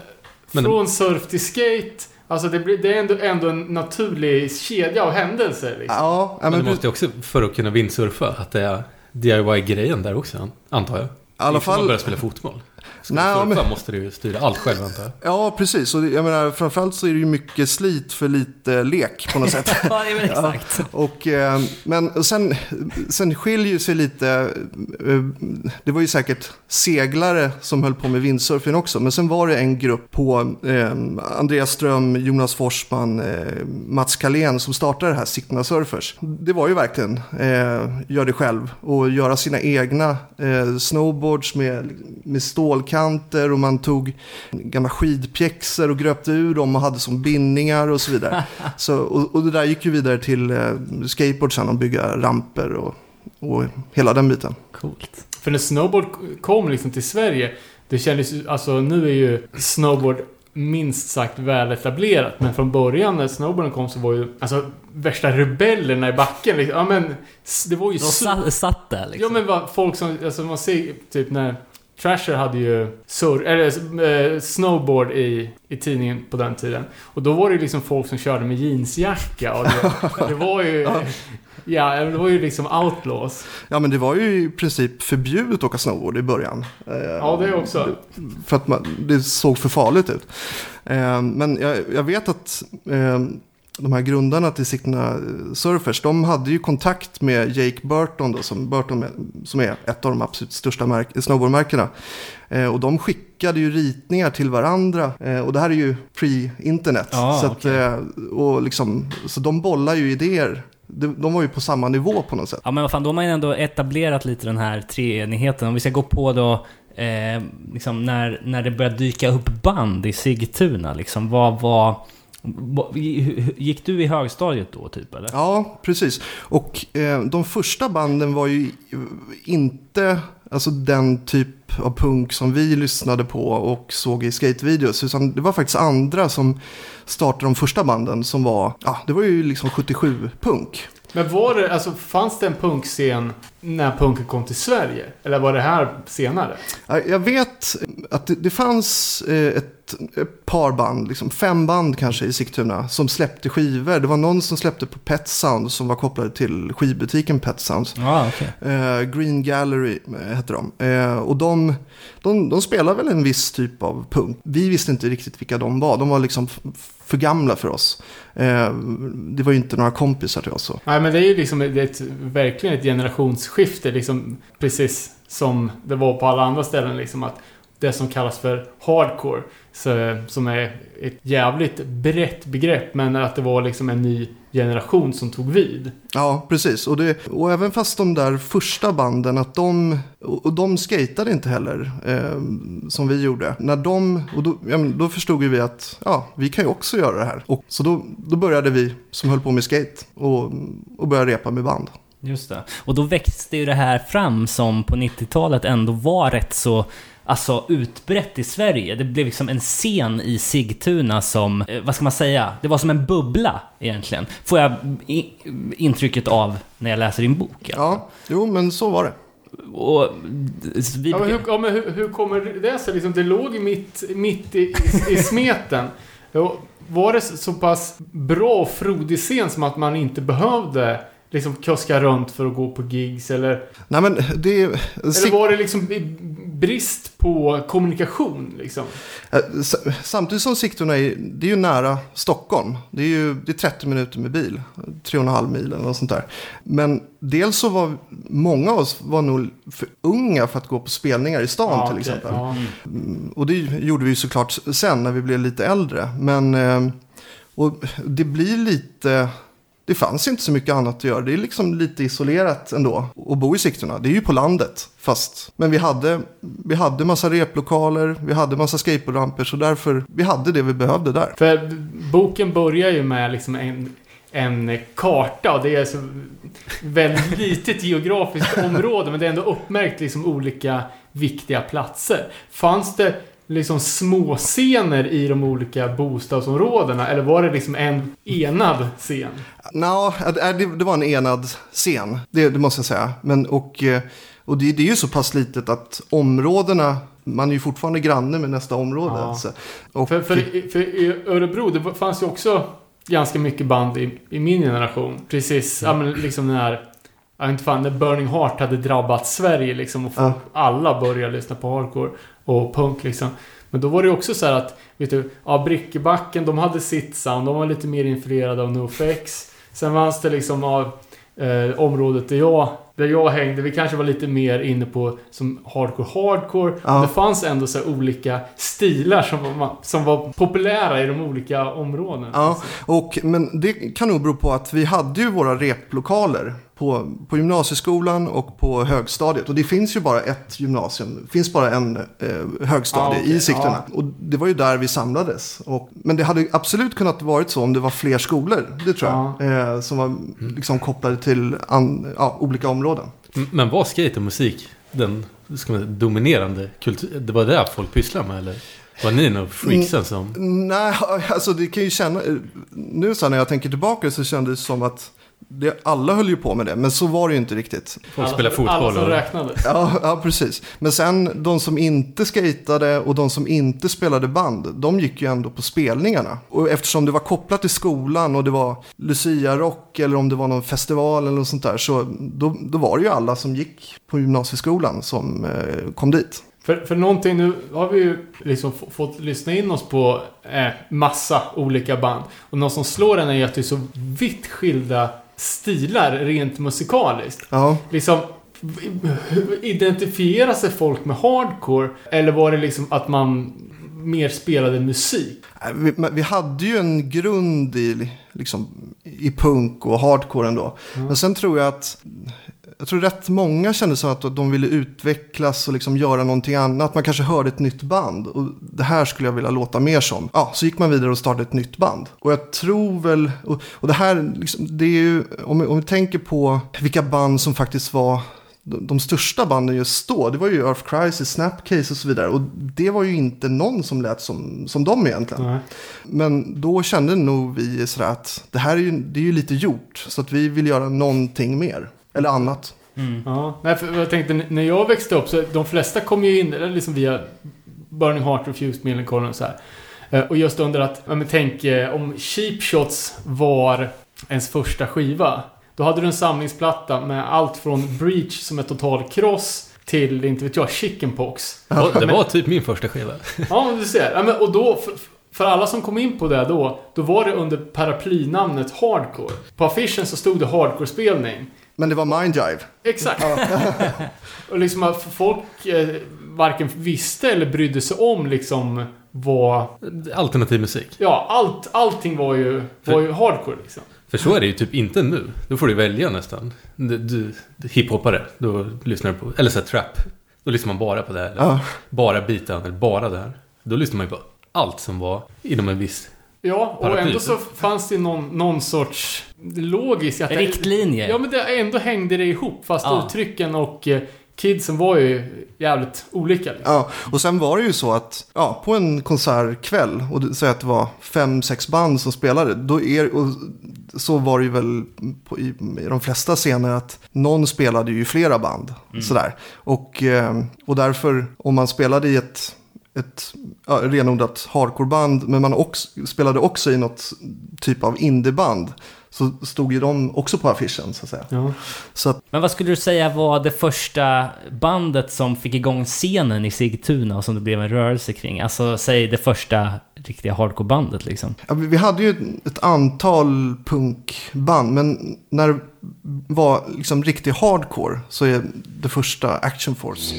Men- från surf till skate, alltså det, blir, det är ändå, ändå en naturlig kedja av händelser. Liksom. ja, Men men det måste ju också, för att kunna vindsurfa, att det är DIY-grejen där också, antar jag. i alla som man fall. börjar spela fotboll. Ska Nej, men- måste du styra allt själv, antar jag. Ja, precis. Och jag menar, framförallt så är det ju mycket slit för lite lek på något sätt. Ja, det är väl exakt. Och, eh, men sen, sen skiljer sig lite, eh, det var ju säkert seglare som höll på med windsurfing också, men sen var det en grupp på eh, Andreas Ström, Jonas Forsman, eh, Mats Kalén som startade det här Sigtuna Surfers. Det var ju verkligen eh, gör det själv och göra sina egna eh, snowboards med, med stålkanter och man tog gamla skidpjäxor och gröpte ur dem och hade som bindningar och så vidare. Så, och, och det där gick ju vidare till eh, skateboard sen och bygga ramper och, och hela den biten. Coolt. För när snowboard kom liksom till Sverige, det kändes alltså nu är ju snowboard minst sagt väl etablerat. Men från början när snowboarden kom så var ju, alltså värsta rebellerna i backen liksom. Ja men, det var ju De så... satt, satt där liksom. Ja men vad, folk som, alltså man ser typ när Trasher hade ju sur, eller, eh, snowboard i, i tidningen på den tiden. Och då var det ju liksom folk som körde med jeansjacka och det, det var ju... Ja, det var ju liksom outlaws. Ja men det var ju i princip förbjudet att åka snowboard i början. Eh, Ja, det också. För att man, det såg för farligt ut. Eh, men jag, jag vet att de här grundarna till Sigtuna Surfers, de hade ju kontakt med Jake Burton, då, som, Burton är, som är ett av de absolut största märk- snowboardmärkena. Eh, och de skickade ju ritningar till varandra. Eh, och det här är ju pre-internet. Ja, så, att, okej. eh, och liksom, så de bollar ju idéer. De var ju på samma nivå på något sätt. Ja men vad fan, då har man ju ändå etablerat lite den här treenigheten. Om vi ska gå på då, eh, liksom när, när det började dyka upp band i Sigtuna, liksom, vad var... Gick du i högstadiet då, typ, eller? Ja, precis. Och eh, de första banden var ju inte alltså, den typ av punk som vi lyssnade på och såg i skatevideos. Utan det var faktiskt andra som startade de första banden som var, ja, det var ju liksom 77-punk. Men var det, alltså fanns det en punkscen när punken kom till Sverige? Eller var det här senare? Ja, Jag vet att det, det fanns eh, ett, ett par band, liksom fem band kanske i Sigtuna, som släppte skivor. Det var någon som släppte på Pet Sound som var kopplade till skivbutiken Pet Sounds. Ja, okej. Eh, Green Gallery eh, hette de. Eh, och de, de, de spelar väl en viss typ av punk. Vi visste inte riktigt vilka de var. De var liksom för gamla för oss. Eh, det var ju inte några kompisar till oss. Så. Nej men det är ju liksom ett, verkligen ett generationsskifte liksom. Precis som det var på alla andra ställen liksom att det som kallas för hardcore. Så, som är ett jävligt brett begrepp, men att det var liksom en ny generation som tog vid. Ja, precis. Och, det, och även fast de där första banden, att de, och de skatade inte heller eh, som vi gjorde. När de, och då, ja, då förstod ju vi att ja, vi kan ju också göra det här. Och, så då, då började vi som höll på med skate och, och började repa med band. Just det. Och då växte ju det här fram som på 90-talet ändå var rätt så alltså utbrett i Sverige. Det blev liksom en scen i Sigtuna som, eh, vad ska man säga, det var som en bubbla egentligen. Får jag intrycket av när jag läser din bok. Ja, jo men så var det. Och vi, Ja, men hur, ja, men hur, hur kommer det sig? Liksom, det låg mitt, mitt i, i, i smeten. Var det så pass bra och frodig scen som att man inte behövde liksom kuska runt för att gå på gigs? Eller, Nej men det... eller var det liksom brist på kommunikation? Liksom? Eh, Samtidigt som Sigtuna är, det är ju nära Stockholm. Det är ju det är 30 minuter med bil. 3,5 mil eller något sånt där. Men dels så var många av oss var nog för unga för att gå på spelningar i stan till okej, exempel. ja. Och det gjorde vi ju såklart sen när vi blev lite äldre. Men eh, och det blir lite... Det fanns inte så mycket annat att göra. Det är liksom lite isolerat ändå att bo i Sigtuna. Det är ju på landet fast. Men vi hade, vi hade massa replokaler, vi hade massa skateboardramper. Så därför, vi hade det vi behövde där. För boken börjar ju med liksom en, en karta och det är så väldigt litet geografiskt område men det är ändå uppmärkt liksom olika viktiga platser. Fanns det liksom små scener i de olika bostadsområdena eller var det liksom en enad scen? Nå, det, det var en enad scen, det, det måste jag säga. Men, och eh, och det, det är ju så pass litet att områdena, man är ju fortfarande granne med nästa område. Ja. Så, och, För, för, för i Örebro, det fanns ju också ganska mycket band i, i min generation. Precis, ja men liksom när, jag vet inte fan, när Burning Heart hade drabbat Sverige liksom och folk, alla började lyssna på hardcore och punk liksom. Men då var det också så här att, vet du, ja Brickebacken, de hade sitt sound, de var lite mer influerade av NoFX. Sen fanns det liksom av eh, området där jag, där jag hängde, vi kanske var lite mer inne på som hardcore hardcore. Ja. Det fanns ändå så här olika stilar som var, som var populära i de olika områdena. Ja, och, men det kan nog bero på att vi hade ju våra replokaler på, på gymnasieskolan och på högstadiet. Och det finns ju bara ett gymnasium, det finns bara en eh, högstadie Ja, okej, i Sigtuna. Och det var ju där vi samlades. Och, men det hade absolut kunnat varit så om det var fler skolor, det tror jag. Eh, som var liksom kopplade till an, ja, olika områden. Men var skate och musik den ska man säga, dominerande kultur? Det var det folk pysslade med eller? Var ni nog freaksen som... Nej, alltså det kan ju känna... Nu så här, när jag tänker tillbaka så kändes det som att det, alla höll ju på med det, men så var det ju inte riktigt. Folk alla, spelar fotboll Alla som och... räknade. Ja, ja, precis. Men sen de som inte skatade och de som inte spelade band, de gick ju ändå på spelningarna. Och eftersom det var kopplat till skolan och det var Lucia-rock eller om det var någon festival eller något sånt där, så då, då var det ju alla som gick på gymnasieskolan som eh, kom dit. För, för någonting, nu har vi ju liksom fått lyssna in oss på eh, massa olika band. Och något som slår en är att det är så vitt skilda stilar rent musikaliskt. Ja, Liksom, identifierar sig folk med hardcore? Eller var det liksom att man mer spelade musik? Nej, vi, vi hade ju en grund i, liksom, i punk och hardcore ändå. Men sen tror jag att jag tror rätt många kände så att de ville utvecklas och liksom göra någonting annat. Man kanske hörde ett nytt band och det här skulle jag vilja låta mer som. Ja, så gick man vidare och startade ett nytt band. Och jag tror väl, och, och det här, liksom, det är ju, om, om vi tänker på vilka band som faktiskt var de, de största banden just då, det var ju Earth Crisis, Snapcase och så vidare. Och det var ju inte någon som lät som, som dem egentligen. Nej. Men då kände nog vi sådär att det här är ju, det är ju lite gjort. Så att vi vill göra någonting mer. Eller annat. Mm. Ja, nej, för jag tänkte när jag växte upp så de flesta kom ju in eller liksom via Burning Heart, Refused, Millencolin och så här. Eh, Och just under att, ja, men tänk eh, om Cheap Shots var ens första skiva. Då hade du en samlingsplatta med allt från Breach som är total kross till, inte vet jag, Chickenpox. Ja, det var typ min första skiva. Ja, men du ser. Ja, men, och då, för, för alla som kom in på det då, då var det under paraplynamnet Hardcore. På affischen så stod det Hardcore-spelning. Men det var Mindjive. Exakt. och liksom att folk eh, varken visste eller brydde sig om liksom vad... Alternativ musik. Ja, allt, allting var ju, var ju hardcore liksom. För så är det ju typ inte nu. Då får du välja nästan. Du, du, hiphoppare, då lyssnar du på... Eller så här, trap. Då lyssnar man bara på det här. Eller bara beaten, eller bara det här. Då lyssnar man ju på allt som var inom en viss... Ja, och ändå så fanns det någon, någon sorts logisk... Att det- Riktlinjer. Ja, men det, ändå hängde det ihop. Fast Ja. uttrycken och eh, kidsen var ju jävligt olika. Liksom. Ja, och sen var det ju så att ja, på en konsertkväll, och det- säg att det var fem, sex band som spelade, då är, och så var det ju väl på, i, i de flesta scener att någon spelade ju flera band. Sådär. Och, eh, och därför, om man spelade i ett, ett ja, renodlat hardcoreband, men man också, spelade också i något typ av indieband, så stod ju de också på affischen så att säga. Ja. Så att, Men vad skulle du säga var det första bandet som fick igång scenen i Sigtuna och som det blev en rörelse kring? Alltså, säg det första riktiga hardcore-bandet liksom. Ja, vi hade ju ett antal punkband, men när det var liksom riktig hardcore så är det första Action Force.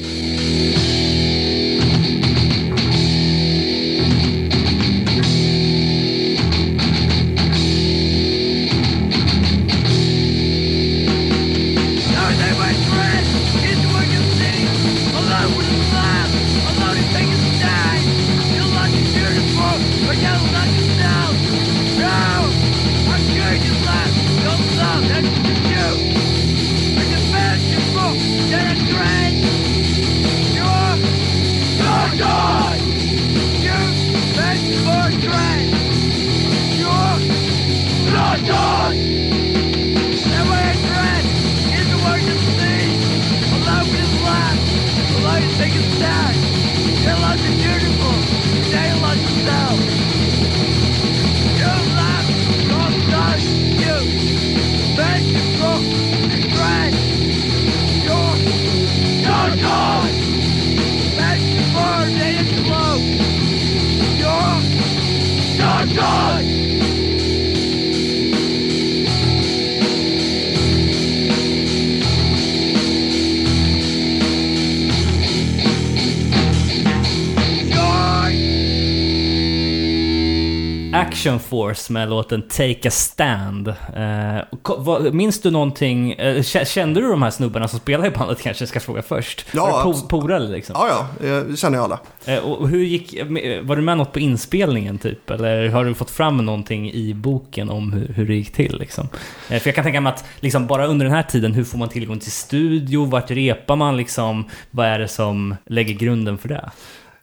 Force med låten Take a Stand. Eh, minns du någonting? eh, kä- kände du de här snubbarna som spelar i bandet kanske jag ska fråga först? Ja, po- polare liksom? Ja, ja, det känner jag alla. Eh, och hur gick, var du med något på inspelningen typ? Eller har du fått fram någonting i boken om hur, hur det gick till liksom? För jag kan tänka mig att liksom bara under den här tiden, hur får man tillgång till studio? Vart repar man liksom? Vad är det som lägger grunden för det?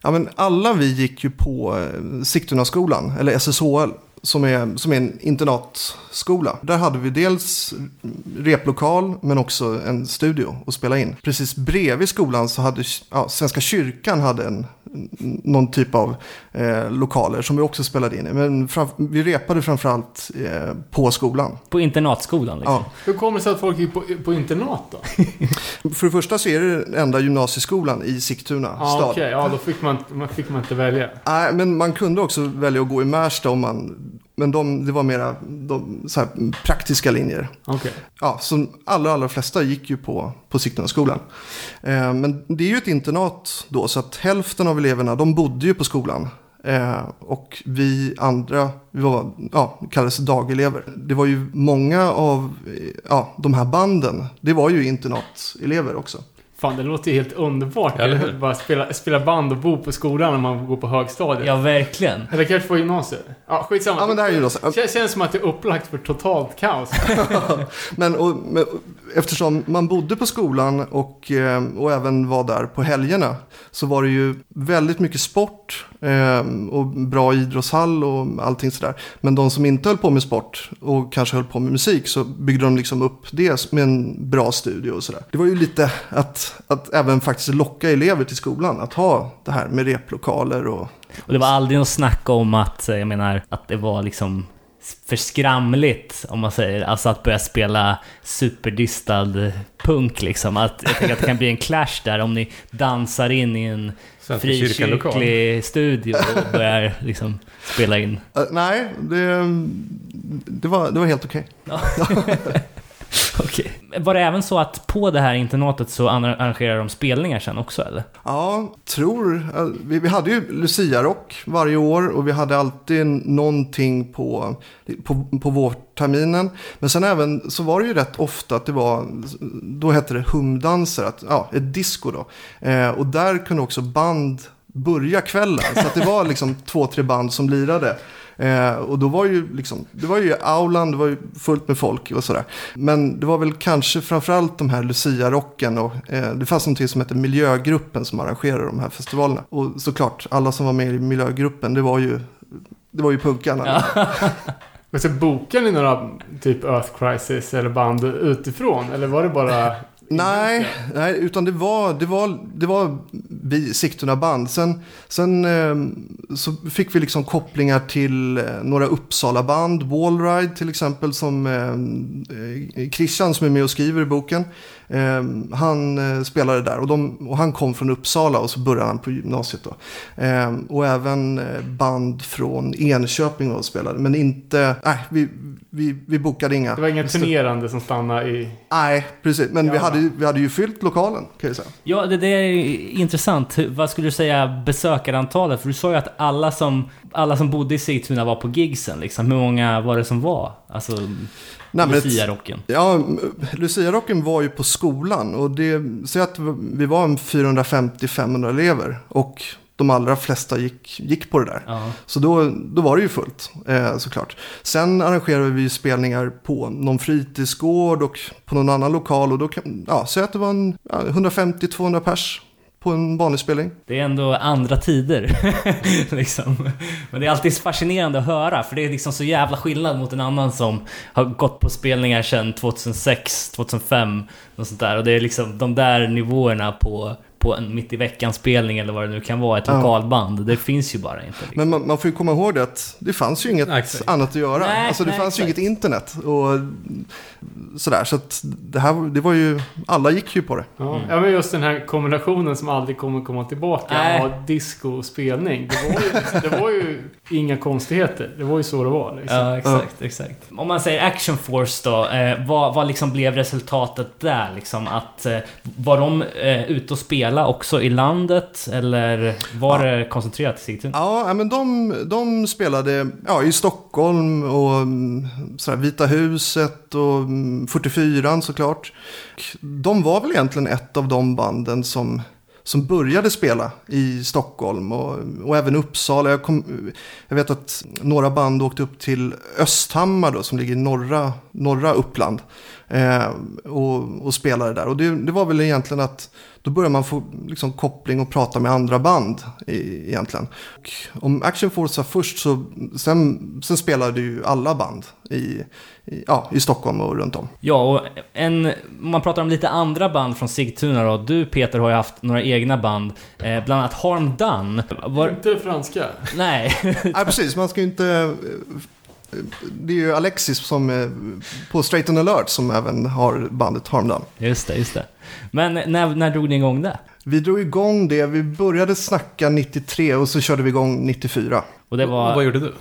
Ja, men alla vi gick ju på Sigtunaskolan, eller SSHL, som är, som är en internatskola. Där hade vi dels replokal, men också en studio att spela in. Precis bredvid skolan så hade ja, Svenska kyrkan hade en, någon typ av eh, lokaler som vi också spelade in i. Men fram, vi repade framförallt eh, på skolan. På internatskolan liksom? Ja. Hur kommer det sig att folk gick på, på internat då? För det första så är det den enda gymnasieskolan i Sigtuna Ja, stad. okej. Ja, då fick man, man, fick man inte välja. Nej, men man kunde också välja att gå i Märsta om man... Men de, det var mera de, så praktiska linjer. Okej. Ja, som allra, allra flesta gick ju på, på Sigtunaskolan. Eh, men det är ju ett internat då, så att hälften av eleverna, de bodde ju på skolan. Eh, och vi andra, vi var, ja, kallades dagelever. Det var ju många av eh, ja, de här banden, det var ju internatelever också. Fan, det låter ju helt underbart. Ja, eller hur? Bara spela, spela band och bo på skolan när man går på högstadiet. Ja, verkligen. Eller kanske på gymnasiet. Ja, skitsamma. Ja, men det här är så- Kän- Känns som att det är upplagt för totalt kaos. Men, och, men eftersom man bodde på skolan och, eh, och även var där på helgerna så var det ju väldigt mycket sport Ehm, och bra idrottshall och allting sådär. Men de som inte höll på med sport och kanske höll på med musik så byggde de liksom upp det med en bra studio och sådär. Det var ju lite att, att även faktiskt locka elever till skolan att ha det här med replokaler och Och det var aldrig något snack om att, eh, jag menar, att det var liksom för skramligt, om man säger. Alltså att börja spela superdistad punk liksom. Att, jag tänker att det kan bli en clash där om ni dansar in i en frikyrklig studio och börjar liksom spela in. Eh, nej, det, det, var, det var helt okej. Okej. Var det även så att på det här internatet så arrangerar de spelningar sen också eller? Ja, tror... eh, Vi, vi hade ju Lucia-rock varje år och vi hade alltid någonting på, på, på vårterminen. Men sen även så var det ju rätt ofta att det var, då hette det humdanser, att, ja, ett disco då. Eh, och där kunde också band börja kvällen. Så att det var liksom två, tre band som lirade. Eh, och då var ju liksom, det var ju aulan, det var ju fullt med folk och sådär. Men det var väl kanske framförallt de här Lucia-rocken och eh, det fanns någonting som hette Miljögruppen som arrangerade de här festivalerna. Och såklart, alla som var med i Miljögruppen, det var ju, det var ju punkarna. Men så bokade ni några typ Earth Crisis eller band utifrån? Eller var det bara... Nej, nej, utan det var, det var, det var vi, Sigtuna band. Sen, sen eh, så fick vi liksom kopplingar till eh, några Uppsala band. Wallride till exempel som eh, eh, Christian som är med och skriver i boken. Eh, han eh, spelade där och, de, och han kom från Uppsala och så började han på gymnasiet då. Eh, och även eh, band från Enköping och spelade. Men inte, nej, vi, vi, vi bokade inga. Det var inga turnerande som stannade i... Nej, precis. Men vi, Ja. hade, ju- vi hade ju fyllt lokalen kan jag säga. Ja, det, det är intressant. Vad skulle du säga besökarantalet? För du sa ju att alla som, alla som bodde i Sigtuna var på gigsen. Liksom. Hur många var det som var? Alltså, Nej, Lucia-rocken. Ja, Lucia-rocken var ju på skolan och det, säg att vi var en 450-500 elever och de allra flesta gick, gick på det där. Ja. Så då, då var det ju fullt eh, såklart. Sen arrangerade vi spelningar på någon fritidsgård och på någon annan lokal och då ja, säg att det var en ja, 150-200 pers på en vanlig spelning. Det är ändå andra tider. liksom. Men det är alltid fascinerande att höra, för det är liksom så jävla skillnad mot en annan som har gått på spelningar sedan 2006, 2005, och sånt där. Och det är liksom de där nivåerna på, på en mitt i veckan-spelning eller vad det nu kan vara, ett Ja. lokalband. Det finns ju bara inte. Liksom. Men man, man får ju komma ihåg det att det fanns ju inget Nej, annat att göra. Nej, alltså det nej, fanns ju exakt. inget internet och sådär. Så att det här, det var ju, alla gick ju på det. Ja, ja, men just den här kombinationen som aldrig kommer komma tillbaka. Nej. Av disco och spelning. Det var, ju, det var ju inga konstigheter. Det var ju så det var. Liksom. Ja, exakt, exakt. Om man säger Action Force då, eh, vad, vad liksom blev resultatet där? Liksom att, eh, var de eh, ute och spela också i landet? Eller var det koncentrerat till Sigtuna? Ja, ja, men de, de spelade ja, i Stockholm och mm, sådär, Vita huset och mm, 44 såklart. De var väl egentligen ett av de banden som, som började spela i Stockholm och, och även Uppsala. Jag, kom, jag vet att några band åkte upp till Östhammar då, som ligger i norra, norra Uppland. Eh, och, och spelade där. Och det, det var väl egentligen att då börjar man få liksom, koppling och prata med andra band i, egentligen. Och om Action Force var först så sen, sen spelade ju alla band i, i, ja, i Stockholm och runt om. Ja, och en, om man pratar om lite andra band från Sigtuna då. Du Peter har ju haft några egna band. Eh, bland annat Harm Done. Var, Inte franska. nej, Nej, precis. Man ska ju inte... eh, Det är ju Alexis som är på Straight on Alert som även har bandet Harm Done. just det, just det. Men när, när drog ni igång det? Vi drog igång det, vi började snacka 93 och så körde vi igång 94. Och det Och vad var... gjorde du?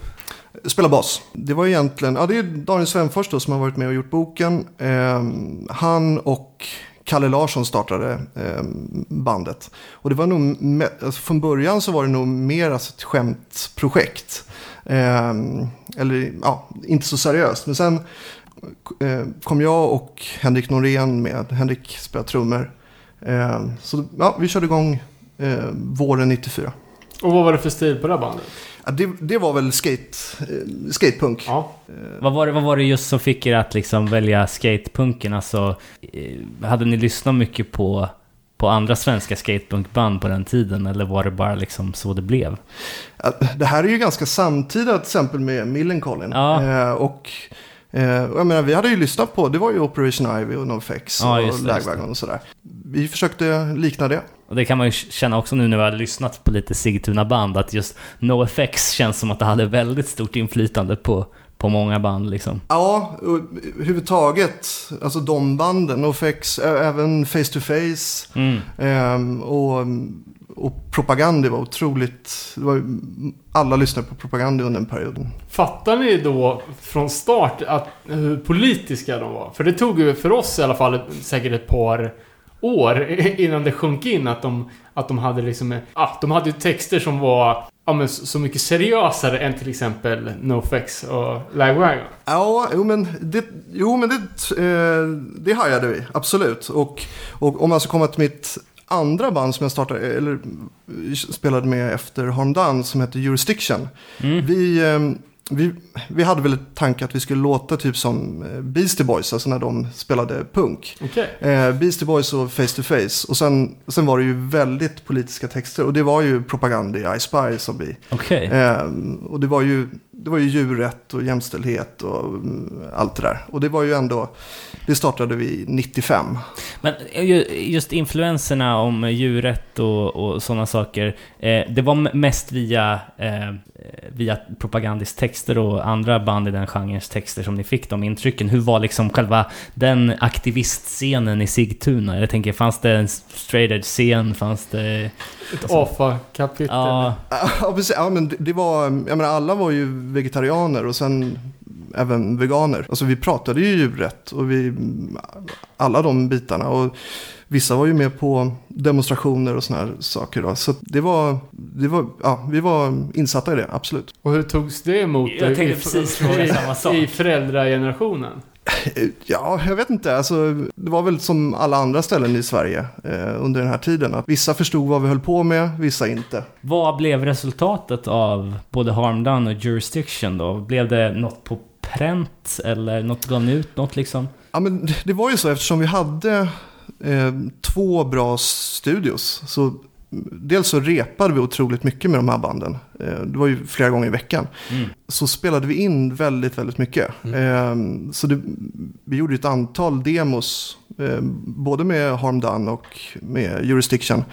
Spela bas. Det var egentligen, ja det är Daniel Svenfors då som har varit med och gjort boken. Ehm, han och Kalle Larsson startade ehm, bandet. Och det var nog, alltså från början så var det nog mer alltså ett skämtprojekt. Ehm, eller ja, inte så seriöst. Men sen eh, kom jag och Henrik Norén med. Henrik spelar trummor. Ehm, så ja, vi körde igång eh, våren 94. Och vad var det för stil på det här bandet? Ja, det, det var väl skate, eh, skatepunk. Ja. Vad var, det, vad var det just som fick er att liksom välja skatepunken? Alltså, hade ni lyssnat mycket på, på andra svenska skatepunkband på den tiden? Eller var det bara liksom så det blev? Det här är ju ganska samtida till exempel med Millencolin. Ja. Eh, och eh, och jag menar, vi hade ju lyssnat på, det var ju Operation Ivy och NoFX Ja, och Lagwagon och sådär. Vi försökte likna det. Och det kan man ju känna också nu när vi har lyssnat på lite Sigtuna-band, att just NoFX känns som att det hade väldigt stort inflytande på, på många band liksom. Ja, överhuvudtaget, alltså de banden, NoFX, ä- även Face to Face Mm. ehm, och, och Propaganda var otroligt... Det var, alla lyssnade på Propaganda under den perioden. Fattar ni då från start att, hur politiska de var? För det tog ju för oss i alla fall säkert ett par år innan det sjönk in att de, att de hade liksom... Ah, de hade ju texter som var ja, men så mycket seriösare än till exempel NoFX och Lagwagon. Ja, jo men det, jo, men det, eh, det hajade vi, absolut. Och, och om jag ska komma till mitt andra band som jag startade, eller eh, spelade med efter Harm Done som heter Jurisdiction. Mm. Vi, eh, vi, vi hade väl tanke att vi skulle låta typ som eh, Beastie Boys, alltså när de spelade punk. Okej. Eh, Beastie Boys och Face to Face. Och sen, sen var det ju väldigt politiska texter. Och det var ju propaganda i I Spy som vi... Okej. Eh, och det var, ju, det var ju djurrätt och jämställdhet och mm, allt det där. Och det var ju ändå... Det startade vi 95. Men ju- just influenserna om djurrätt och, och sådana saker. Eh, det var mest via, eh, via propagandiskt texter och andra band i den genrens texter som ni fick de intrycken. Hur var liksom själva den aktivistscenen i Sigtuna? Jag tänker, fanns det en straight edge scen? Fanns det... Ett AFA-kapitel. Ja, Ja, precis. Ja, men det, det var... Jag menar, alla var ju vegetarianer och sen även veganer. Alltså vi pratade ju djurrätt och vi... Alla de bitarna. Och vissa var ju med på demonstrationer och såna här saker. Då. Så det var... Det var ja, vi var insatta i det, absolut. Och hur togs det emot? Jag då? tänkte I- precis fråga i- samma sak. I föräldragenerationen? Ja, jag vet inte. Alltså, det var väl som alla andra ställen i Sverige eh, under den här tiden. Att vissa förstod vad vi höll på med, vissa inte. vad blev resultatet av både Harm Done och Jurisdiction då? Blev det något på pränt eller något gav ni ut något liksom? Ja, men det var ju så eftersom vi hade eh, två bra studios. Så dels så repade vi otroligt mycket med de här banden. Eh, det var ju flera gånger i veckan. Mm. Så spelade vi in väldigt, väldigt mycket. Eh, så det, vi gjorde ett antal demos. Eh, både med Harm Done och med Jurisdiction.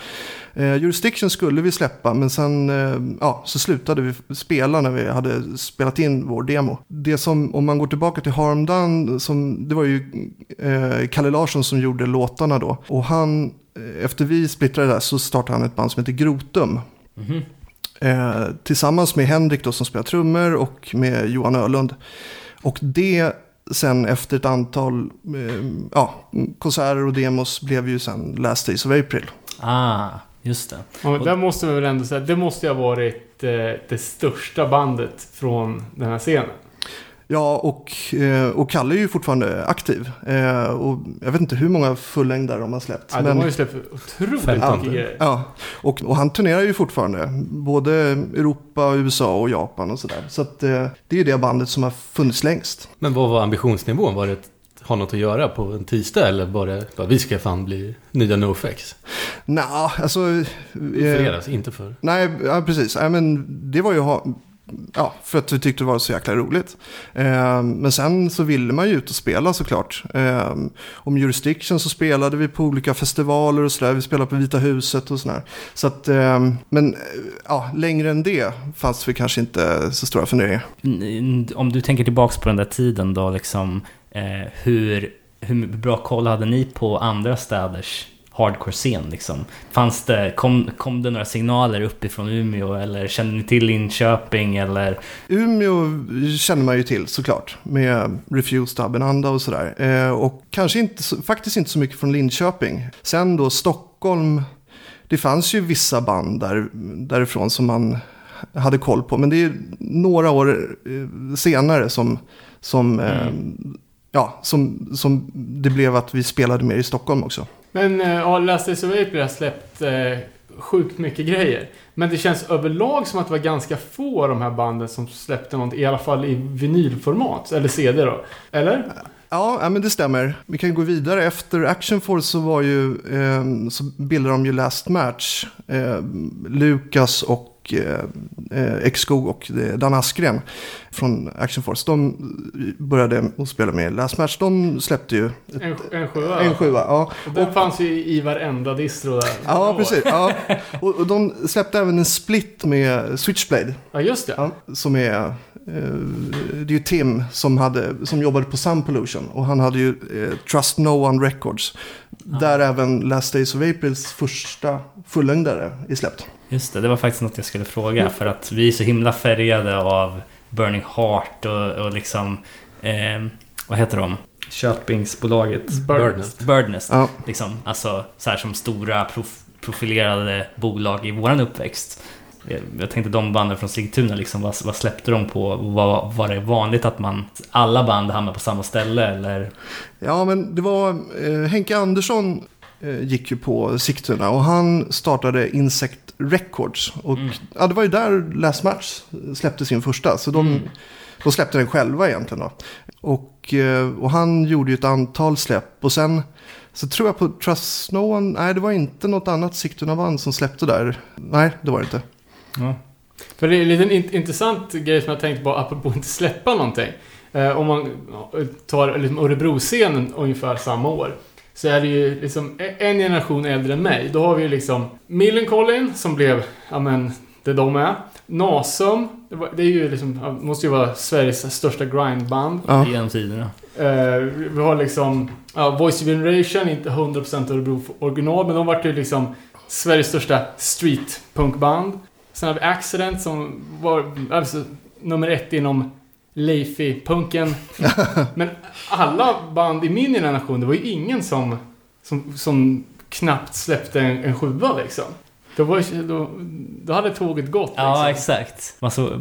Eh, Jurisdiction skulle vi släppa men sen eh, ja, så slutade vi spela när vi hade spelat in vår demo. Det som, om man går tillbaka till Harm Done, som, det var ju eh, Kalle Larsson som gjorde låtarna då. Och han, eh, efter vi splittrade där så startade han ett band som heter Grotum. Mhm. Eh, tillsammans med Henrik då som spelar trummor och med Johan Ölund. Och det sen efter ett antal eh, ja, konserter och demos blev ju sen Last Days of April. Ah, just det. Ja, där måste vi väl ändå säga, det måste ju ha varit eh, det största bandet från den här scenen. Ja, och, eh, och Kalle är ju fortfarande aktiv. Eh, och jag vet inte hur många fullängdare de har släppt. Ja, de men- har ju släppt otroligt mycket grejer. Ja, och, och han turnerar ju fortfarande. Både Europa, USA och Japan och sådär. Så att, eh, det är ju det bandet som har funnits längst. Men vad var ambitionsnivån? Var det att ha något att göra på en tisdag eller det bara vi ska fan bli nya NoFX? Nej, alltså... För eh, er alltså, inte för... Nej, ja, precis. Nej, men det var ju ha, ja, för att vi tyckte det var så jäkla roligt. Eh, men sen så ville man ju ut och spela såklart. Eh, om Jurisdiction så spelade vi på olika festivaler och sådär. Vi spelade på Vita huset och sådär. Så att, eh, men eh, ja, längre än det fanns vi kanske inte så stora funderingar. Om du tänker tillbaks på den där tiden då, liksom, eh, hur, hur bra koll hade ni på andra städers hardcore-scen? Liksom? Fanns det, kom, kom det några signaler uppifrån Umeå eller kände ni till Linköping eller? Umeå känner man ju till såklart. Med Refused Abenanda och sådär. Eh, och kanske inte, faktiskt inte så mycket från Linköping. Sen då Stockholm. Det fanns ju vissa band där, därifrån som man hade koll på. Men det är några år eh, senare som, som, eh, ja, som, som det blev att vi spelade mer i Stockholm också. Men eh, ja, Last Days of April har släppt eh, sjukt mycket grejer. Men det känns överlag som att det var ganska få av de här banden som släppte något, i alla fall i vinylformat. Eller CD då. Eller? Ja, ja, men det stämmer. Vi kan gå vidare. Efter Action Force så, var ju, eh, så bildade de ju Last Match. Eh, Lukas och eh, eh, X-Skog och eh, Dan Askren från Action Force. De började att spela med Last Match. De släppte ju En, en sjua. en sjua. Ja, Och den fanns ju i varenda distro där. ja precis. Ja. Och, och de släppte även en split med Switchblade. Ja, just det. Ja, som är det är ju Tim som, hade, som jobbade på Sun Pollution. Och han hade ju eh, Trust No One Records. Där även Last Days of Aprils första fullängdare är släppt. Just det, det var faktiskt något jag skulle fråga. För att vi är så himla färgade av Burning Heart och, och liksom... Eh, vad heter de? Köpingsbolaget? Birdnest. Birdnest. Ja. Liksom, alltså så här som stora prof profilerade bolag i våran uppväxt. Jag, jag tänkte de banden från Sigtuna, liksom, vad, vad släppte de på? Var, var det vanligt att man alla band hamnade på samma ställe eller? Ja, men det var eh, Henke Andersson eh, gick ju på Sigtuna och han startade Insect Records. Och ja, det var ju där Last Match släppte sin första. Så de, de släppte den själva egentligen då. Och, eh, och han gjorde ju ett antal släpp. Och sen så tror jag på Trust No One, nej det var inte något annat Sigtuna-band som släppte där. Nej, det var det inte. Ja. För det är en liten int- intressant grej som jag tänkte på, apropå att inte släppa någonting. Eh, om man tar liksom Örebro-scenen ungefär samma år. Så är det ju liksom e- en generation äldre än mig. Då har vi ju liksom Millencolin som blev, ja men, det de är. Nasum, det, var, det är ju liksom, måste ju vara Sveriges största grindband. Ja. Genom tiderna. Eh, vi har liksom ja, Voice of Generation, inte 100% Örebro original, men de vart ju liksom Sveriges största streetpunkband. Sen har vi Accident som var alltså, nummer ett inom Leify-punken. men alla band i min generation, det var ju ingen som, som, som knappt släppte en, en sjua liksom. Då, var, då, då hade tåget gått. Ja, liksom. exakt. Alltså,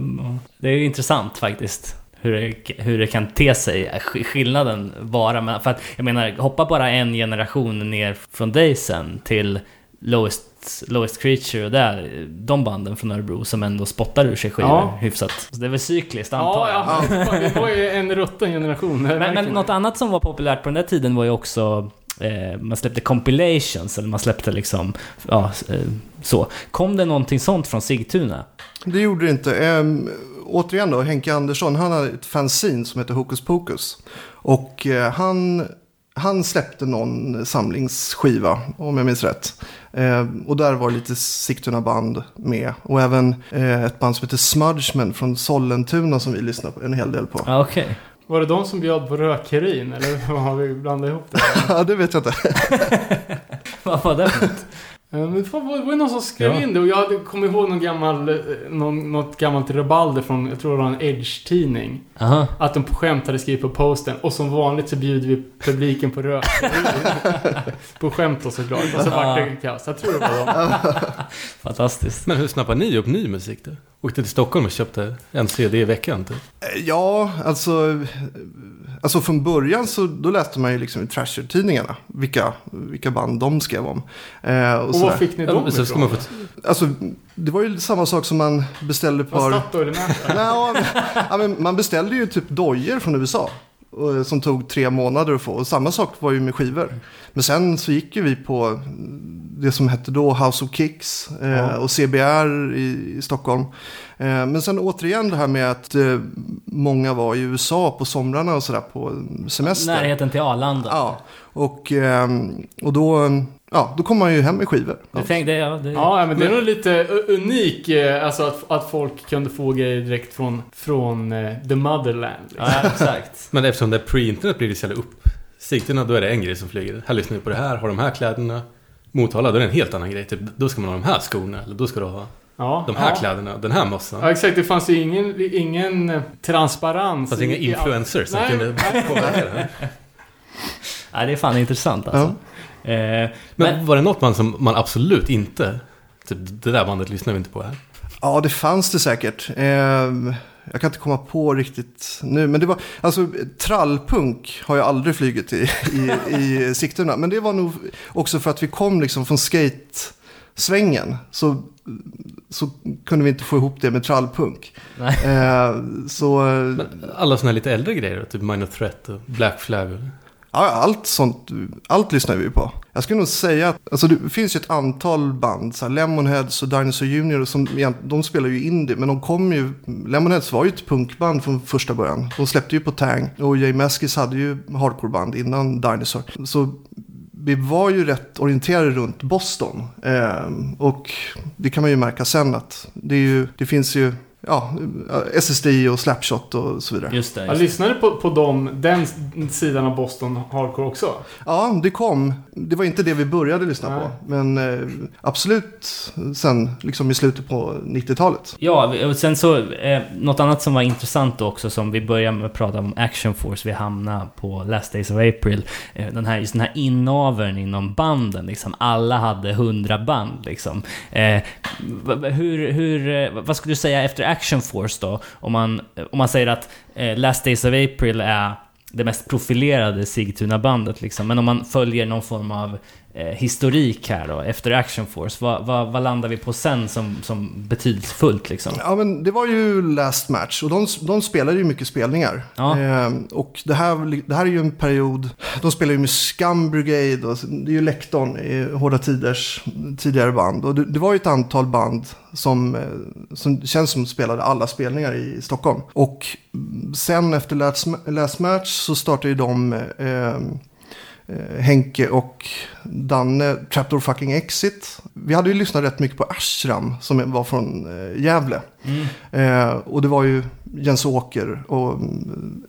det är ju intressant faktiskt. Hur det, hur det kan te sig, sk- skillnaden vara. Men för att, jag menar, hoppa bara en generation ner från Daysen till Lowest, Lowest Creature och där, de banden från Örebro som ändå spottar ur sig skivor Ja. hyfsat. Så det är väl cykliskt antar Ja, jag. ja. Det var ju en rutten generation. Men, men något annat som var populärt på den där tiden var ju också eh, man släppte compilations, eller man släppte liksom, ja, eh, så. Kom det någonting sånt från Sigtuna? Det gjorde det inte. Ehm, återigen då, Henke Andersson, han hade ett fanzine som heter Hokus Pokus. Och eh, han, han släppte någon samlingsskiva, om jag minns rätt. Ehm, och där var lite Sigtuna-band med. Och även eh, ett band som heter Smudgeman från Sollentuna som vi lyssnade på en hel del på. Ja, okej. Var det de som bjöd på rökheroin eller har vi blandat ihop det? Ja, det vet jag inte. Vad var det för? Eh, Men fan, var det var ju någon som skrev Ja. in det och jag kommer ihåg någon gammal, eh, någon, något gammalt rabalder från, jag tror det var en Edge-tidning. Att de på skämt hade skrivit på posten och som vanligt så bjuder vi publiken på rök. på skämt då såklart. Och så vart det kaos. Jag tror det var dem. Fantastiskt. Men hur snappade ni upp ny musik då? Åkte till Stockholm och köpte en CD i veckan typ? Eh, Ja, alltså, alltså från början så då läste man ju liksom i Trasher-tidningarna vilka, vilka band de skrev om. Eh, och Och var fick ni Ja, dem ska ifrån? få... Alltså, det var ju samma sak som man beställde par... Statoil? Nej, men, ja, men man beställde ju typ dojor från USA. Och- Som tog tre månader att få. Och samma sak var ju med skivor. Men sen så gick ju vi på det som hette då House of Kicks eh, Ja. och CBR i, i Stockholm. Eh, men sen återigen det här med att eh, många var i USA på somrarna och sådär på semester. Närheten till Arlanda. Ja, och, ehm, och då, ja, då kom man ju hem med skivor. Jag tänkte, ja, det, Ja, ja, men det är nog lite unik, eh, alltså att, att folk kunde få grejer direkt från, från eh, the motherland. Liksom. ja, exakt. Men eftersom det är pre-internet blir det så jävla upp. Sigtuna, då är det en grej som flyger. Här lyssnar vi på det här, har de här kläderna. Motala, då är det en helt annan grej. Typ, då ska man ha de här skorna, eller då ska du ha Ja, de här ja. kläderna, den här mössan. Ja, exakt. Det fanns ju ingen, ingen eh, transparens. Fast inga i- i allt. influencers som Nej, kunde nej. påverka det. Ja, det är fan intressant alltså. Eh, Men, men, var det något man som man absolut inte... Typ, det där bandet lyssnar vi inte på här. Ja, det fanns det säkert. Ehm, jag kan inte komma på riktigt nu. Men det var, alltså trallpunk har jag aldrig flugit i, i, i Sigtuna. Men det var nog också för att vi kom liksom från skate-svängen. Så, så kunde vi inte få ihop det med trallpunk. Nej. Ehm, så, Men alla här lite äldre grejer typ Minor Threat och Black Flag ja, allt sånt, allt lyssnar vi på. Jag skulle nog säga att, alltså det finns ju ett antal band, så här Lemonheads och Dinosaur Junior, som, de spelar ju indie, men de kom ju, Lemonheads var ju ett punkband från första början. De släppte ju på Tang, och Jay Meskis hade ju hardcoreband innan Dinosaur. Så vi var ju rätt orienterade runt Boston. Eh, och det kan man ju märka sen att det, är ju, det finns ju ja, SSD och Slapshot och så vidare. Just det. Just det. lyssnade på, på dem, den sidan av Boston Hardcore också. Ja, det kom. Det var inte det vi började lyssna Nej. på. Men eh, absolut sen liksom i slutet på 90-talet. Ja, och sen så, eh, något annat som var intressant också som vi började med att prata om Action Force, vi hamnade på Last Days of April. Eh, den här, just den här inaveln inom banden, liksom. Alla hade 100 band liksom. Eh, hur, hur, eh, vad skulle du säga efter Action Force då? Om man, om man säger att eh, Last Days of April är det mest profilerade Sigtuna-bandet liksom. Men om man följer någon form av eh, historik här då, efter Action Force, vad, vad, vad landar vi på sen som, som betydelsefullt liksom? Ja, men det var ju last match och de, de spelade ju mycket spelningar. Ja. Eh, och det här, det här är ju en period, de spelar ju med Scum Brigade och det är ju Lektorn i Hårda Tiders tidigare band. Och det, det var ju ett antal band som, eh, som känns som spelade alla spelningar i Stockholm. Och sen efter last, last match så startade ju de eh, eh, Henke och Danne, Trapdoor Fucking Exit. Vi hade ju lyssnat rätt mycket på Ashram som var från eh, Gävle. Eh, och det var ju Jens Åker och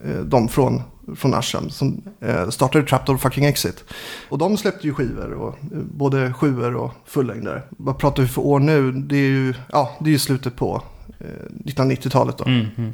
eh, de från, från Ashram som eh, startade Trapdoor Fucking Exit. Och de släppte ju skivor, och, eh, både sjuor och fullängdare. Vad pratar vi för år nu? Det är ju, ja, det är ju slutet på eh, 1990-talet då. Mm, mm.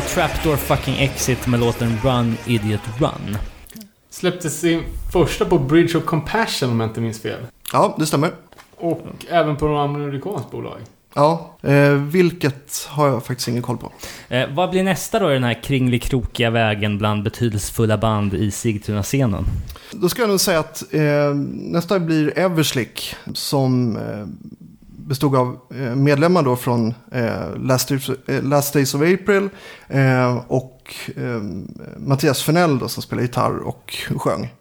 Var Trapdoor Fucking Exit med låten Run Idiot Run. Släppte sin första på Bridge of Compassion om jag inte minns fel. Ja, det stämmer. Och även på några amerikanskt bolag. Ja, eh, vilket har jag faktiskt ingen koll på. Eh, vad blir nästa då i den här kringlikrokiga vägen bland betydelsefulla band i Sigtuna-scenen? Då ska jag nog säga att eh, nästa blir Everslick som eh, bestod av eh, medlemmar då från eh, Last, Days, eh, Last Days of April och Mattias Fernell då, som spelar gitarr och sjöng.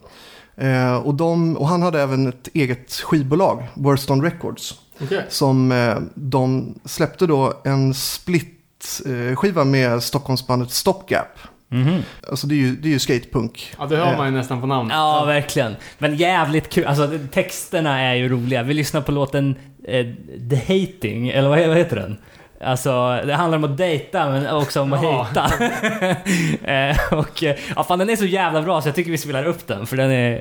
Och, de, och han hade även ett eget skivbolag, Worston Records, Okej. som de släppte då en split-skiva med Stockholmsbandet Stopgap. Mhm. Alltså det är ju, det är ju skatepunk. Ja, det hör man ju nästan på namnet. Ja, verkligen. Men jävligt kul. Alltså, texterna är ju roliga. Vi lyssnar på låten eh, The Hating, eller vad, heter den? Alltså, det handlar om att dejta, men också om att Ja. hejta. eh, och, eh, ja, fan den är så jävla bra så jag tycker vi spelar upp den, för den är...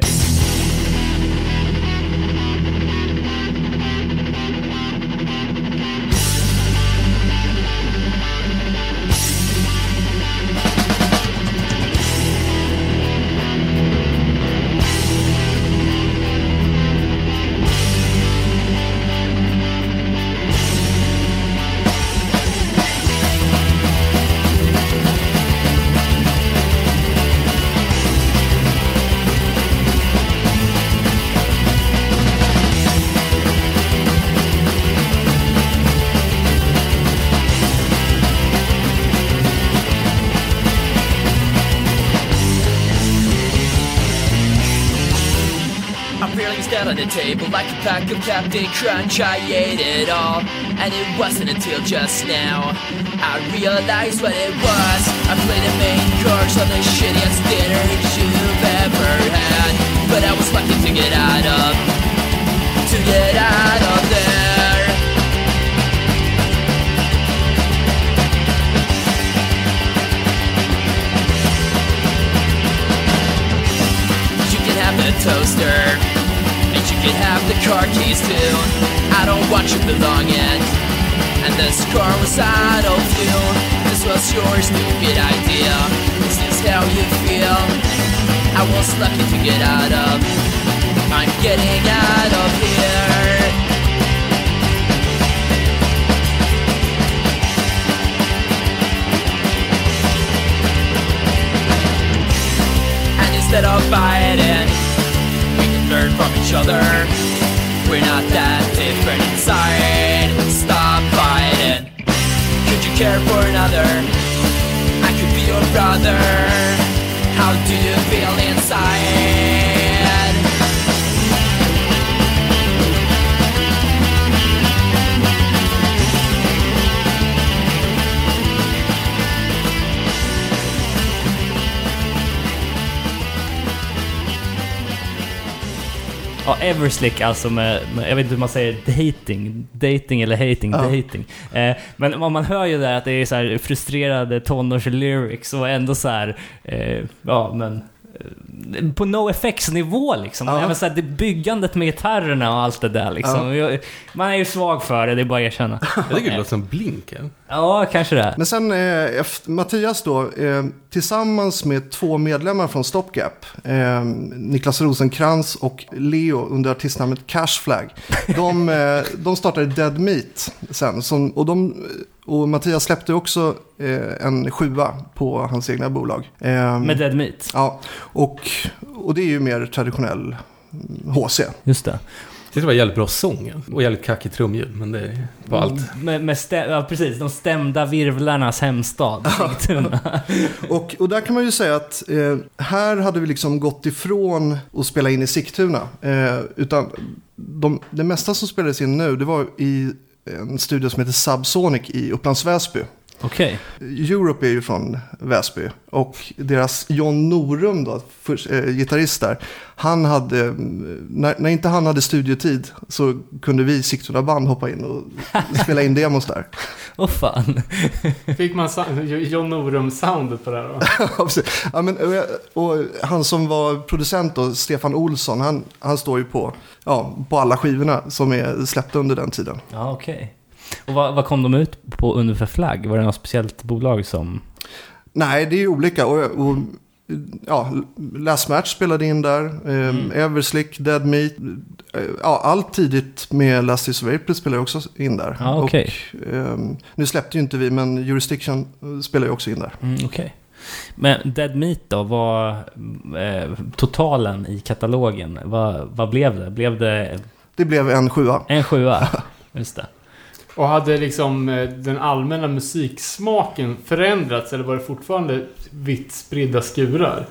Captain Crunch. I ate it all, and it wasn't until just now I realized what it was. I played the main course on the shittiest dinner you've ever had, keys. I don't want your belongings, and this car was out of fuel. This was your stupid idea. Is this just how you feel. I was lucky to get out of. I'm getting out of here. And instead of fighting, we can learn from each other. We're not that different inside. Stop fighting. Could you care for another? I could be your brother. How do you feel inside? Ja, Everslick alltså med, med, jag vet inte hur man säger, dating. Dating eller hating, Ja. dating. Eh, men man, hör ju där att det är så här frustrerade tonårs-lyrics och ändå så här, eh, ja men... eh, På no effects-nivå liksom. Ja. Även så här, det byggandet med gitarrerna och allt det där liksom. Jag, man är ju svag för det, det är bara att erkänna. Jag tycker det låter som Blink. ja. Ja, kanske det. Men sen eh, Mattias då, eh, tillsammans med två medlemmar från Stopgap, eh, Niklas Rosenkrantz och Leo under artistnamnet Cashflag, de, eh, de startade Dead Meat sen. Som, och, de, och Mattias släppte också eh, en sjua på hans egna bolag. Eh, Med Dead Meat. Ja, och, och det är ju mer traditionell mm, HC. Just det. Jag tyckte det var jävligt bra sång och jävligt kackigt trumljud. Men det var allt. Med, med stä, ja, precis. De stämda virvlarnas hemstad. Och, och där kan man ju säga att eh, här hade vi liksom gått ifrån att spela in i Sigtuna. Eh, utan de, det mesta som spelades in nu, det var i en studio som heter Subsonic i Upplands Väsby. Okej. Europe är ju från Väsby och deras John Norum då, för, eh, gitarrist där, han hade, mm, när, när inte han hade studiotid så kunde vi Sigtuna band hoppa in och spela in demos där. Åh fan. Fick man John Norum-soundet på det här då? Ja, men, och, och han som var producent då, Stefan Olsson, han, han står ju på, ja, på alla skivorna som är släppta under den tiden. Ja, okej. Och vad, vad kom de ut på under för flagg? Var det något speciellt bolag som... Nej, det är ju olika. Och, och, ja, Last Match spelade in där, eh, Mm. Everslick, Dead Meat. Eh, ja, allt tidigt med Last of April spelade också in där. Ja, okej. Och, ehm, nu släppte ju inte vi, men Jurisdiction spelar ju också in där. Mm, okej. Men Dead Meat då, vad... Eh, totalen i katalogen, vad, vad blev det? Blev det Det blev en sjua. en sjua? Just det. Och hade liksom eh, den allmänna musiksmaken förändrats eller var det fortfarande vitt spridda skurar?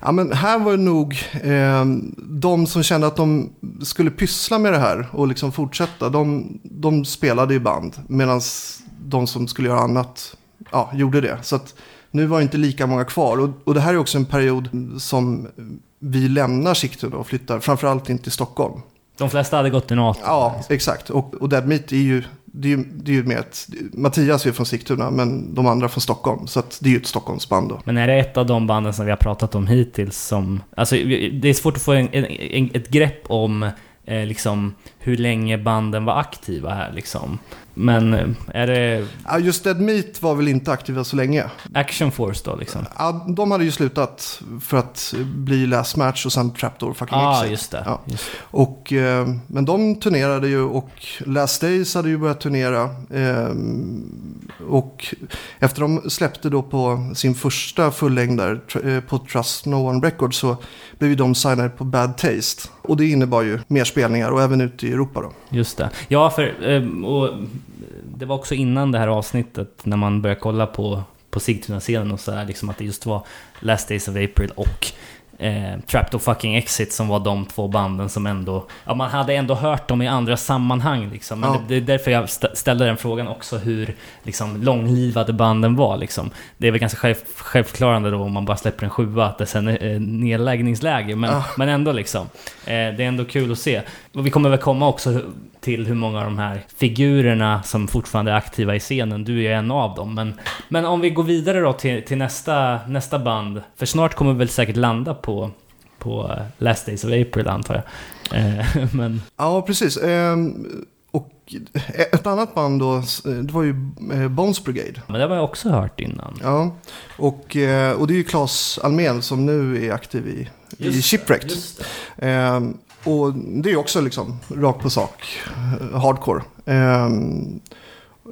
Ja, men här var det nog eh, de som kände att de skulle pyssla med det här och liksom fortsätta. De, de spelade i band medan de som skulle göra annat ja, gjorde det. Så att nu var det inte lika många kvar. Och, och det här är också en period som vi lämnar Sigtuna och flyttar framförallt in till Stockholm. De flesta hade gått till NATO. Ja, exakt. Och, och Dead Meat är ju, det är ju, det är ju med ett, Mattias är från Sigtuna men de andra från Stockholm. Så att det är ju ett Stockholmsband då. Men är det ett av de banden som vi har pratat om hittills som... Alltså, det är svårt att få en, en, ett grepp om eh, liksom, hur länge banden var aktiva här liksom. Men eh, är det Ja, just Dead Meat var väl inte aktiva så länge. Action Force då liksom? Ja, de hade ju slutat för att bli Last Match och sen Trapdoor Fucking ah, Exit. just det. Ja. Just. Och, eh, men de turnerade ju och Last Days hade ju börjat turnera. Eh, och efter de släppte då på sin första fullängdare på Trust No One Records så blev ju de signade på Bad Taste. Och det innebar ju mer spelningar och även ute i Europa då. Just det. Ja, för och det var också innan det här avsnittet när man började kolla på, på Sigtuna-scenen och så här, liksom att det just var Last Days of April och eh, Trapped fucking Exit som var de två banden som ändå... Ja, man hade ändå hört dem i andra sammanhang liksom. Men Ja. det, det är därför jag stä- ställde den frågan också hur liksom, långlivade banden var liksom. Det är väl ganska själv, självförklarande då om man bara släpper en sjua att det sen är eh, nedläggningsläge. Men, Ja. men ändå liksom. Eh, det är ändå kul att se. Och vi kommer väl komma också till hur många av de här figurerna som fortfarande är aktiva i scenen. Du är en av dem. Men, men om vi går vidare då till, till nästa, nästa band. För snart kommer vi väl säkert landa på, på eh, Last Days of April antar jag. Eh, men Ja, precis. Ehm, och ett annat band då, det var ju eh, Bones Brigade. Men det har jag också hört innan. Ja, och, och det är ju Claes Almén som nu är aktiv i, i Shipwrecked. Ehm, och det är också liksom rakt på sak, eh, hardcore. Ehm,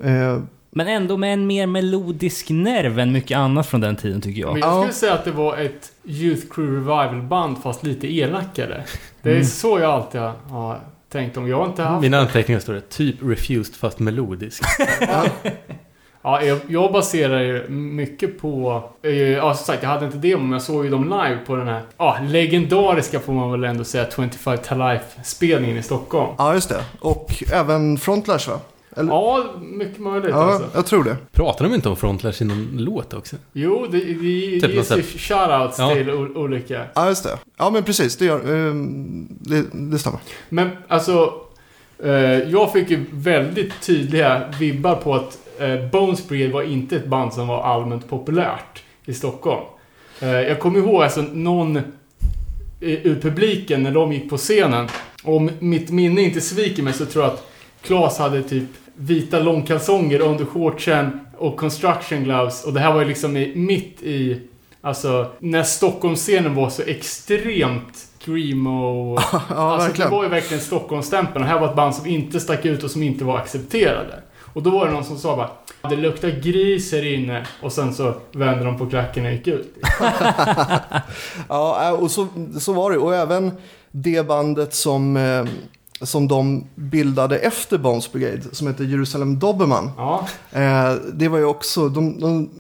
eh, Men ändå med en mer melodisk nerv än mycket annat från den tiden tycker jag. Men jag Ja. skulle säga att det var ett Youth Crew Revival-band fast lite elakare. Det är Mm. så jag alltid har, har tänkt om. Jag har inte haft... Mina anteckningar står det typ refused fast melodisk. Ja, jag, jag baserar ju mycket på... eh, Ja, som sagt, jag hade inte det men jag såg ju dem live på den här ja, legendariska, får man väl ändå säga, 25 to Life-spelningen i Stockholm. ja, just det. Och även Frontlash va? Eller? Ja, mycket möjligt Ja, alltså. jag tror det. Pratar de inte om Frontlash i någon låt också? Jo, det, det, det Typ ges ju shoutouts Ja. till olika. Ja, just det. Ja, men precis. Det, gör, ehm, det, det stämmer. Men alltså, eh, jag fick ju väldigt tydliga vibbar på att eh, Bones Brigade var inte ett band som var allmänt populärt i Stockholm. Eh, jag kommer ihåg alltså någon i- ur publiken när de gick på scenen. Om mitt minne inte sviker mig så tror jag att Claes hade typ vita långkalsonger under shortsen och construction gloves. Och det här var ju liksom i, mitt i, alltså när Stockholmsscenen var så extremt screamo. Ja, alltså, verkligen. Det var ju verkligen Stockholmsstämpeln. Och här var ett band som inte stack ut och som inte var accepterade. Och då var det någon som sa bara Det luktar gris här inne. Och sen så vände de på klacken och gick ut. Ja, äh, och så, så var det. Och även det bandet som, eh, som de bildade efter Bones Brigade, som heter Jerusalem Doberman. Ja, Eh, det var ju också, de, de,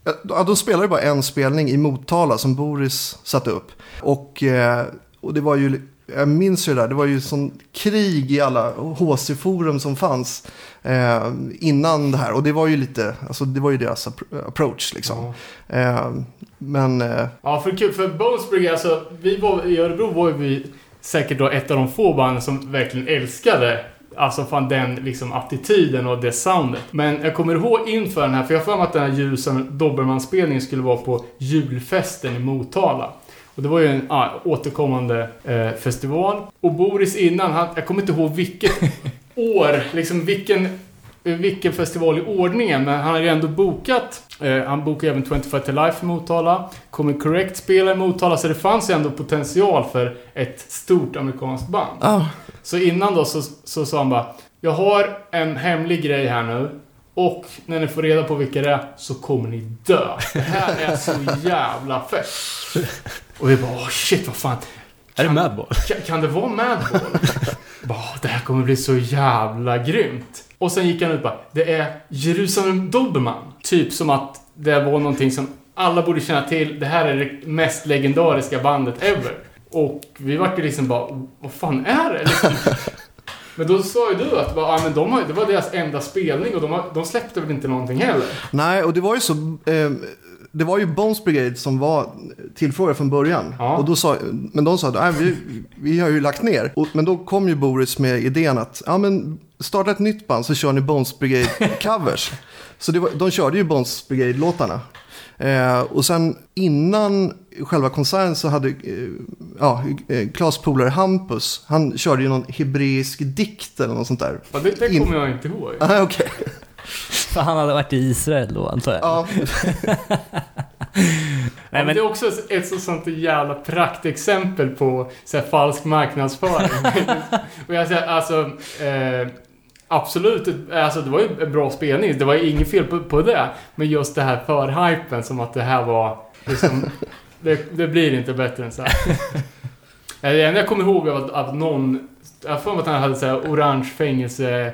de spelade bara en spelning i Motala som Boris satte upp. Och, eh, och det var ju, jag minns ju det där, det var ju sån krig i alla HC-forum som fanns eh, innan det här. Och det var ju lite, alltså det var ju deras appro- approach liksom. ja. Eh, men eh, ja för kul. För Bones Brigade, alltså vi var, i Örebro var ju vi säkert då ett av de få banden som verkligen älskade Alltså fan den liksom attityden och det soundet. Men jag kommer ihåg inför den här, för jag har för mig att den här ljusen Dobermann-spelningen skulle vara på julfesten i Motala. Och det var ju en ja, återkommande eh, festival. Och Boris innan, han, jag kommer inte ihåg vilket år, liksom vilken, vilken festival i ordningen, men han har ju ändå bokat. Eh, han bokade även 25 to Life i Motala. Kommer Correct spela i Motala, så det fanns ju ändå potential för ett stort amerikanskt band. ah, Så innan då så, så sa han bara Jag har en hemlig grej här nu Och när ni får reda på vilka det är så kommer ni dö. Det här är så jävla fett. Och vi bara åh shit vad fan. Är det Kan- Madball? Kan, kan det vara Madball? bara, det här kommer bli så jävla grymt. Och sen gick han ut bara, det är Jerusalem Doberman. Typ som att det var någonting som alla borde känna till. Det här är det mest legendariska bandet ever. Och vi vart ju liksom bara, vad fan är det? Liksom. Men då sa ju du att ja, men de har, det var deras enda spelning och de, har, de släppte väl inte någonting heller? nej, och det var ju så, eh, det var ju Bones Brigade som var tillfrågade från början. Ja. Och då sa, men de sa att vi, vi har ju lagt ner. Och, men då kom ju Boris med idén att ja, men starta ett nytt band så kör ni Bones Brigade covers. så var, de körde ju Bones Brigade-låtarna. Eh, och sen innan själva konserten så hade eh, ja, eh, Klas polare Hampus, han körde ju någon hebreisk dikt eller något sånt där. Ja, det, det In- kommer jag inte ihåg. Ah, Okej. För han hade varit i Israel då antar jag. Ja, Nej, men men, det är också ett, ett så- sånt jävla praktexempel på så här, falsk marknadsföring. och jag säger alltså, eh, absolut, alltså det var ju en bra spelning. Det var inget fel på, på det. Men just det här förhypen som att det här var liksom, det, det blir inte bättre än så här. Eh, Det enda jag kommer ihåg var att, att någon, jag för mig att han hade så här orange fängelse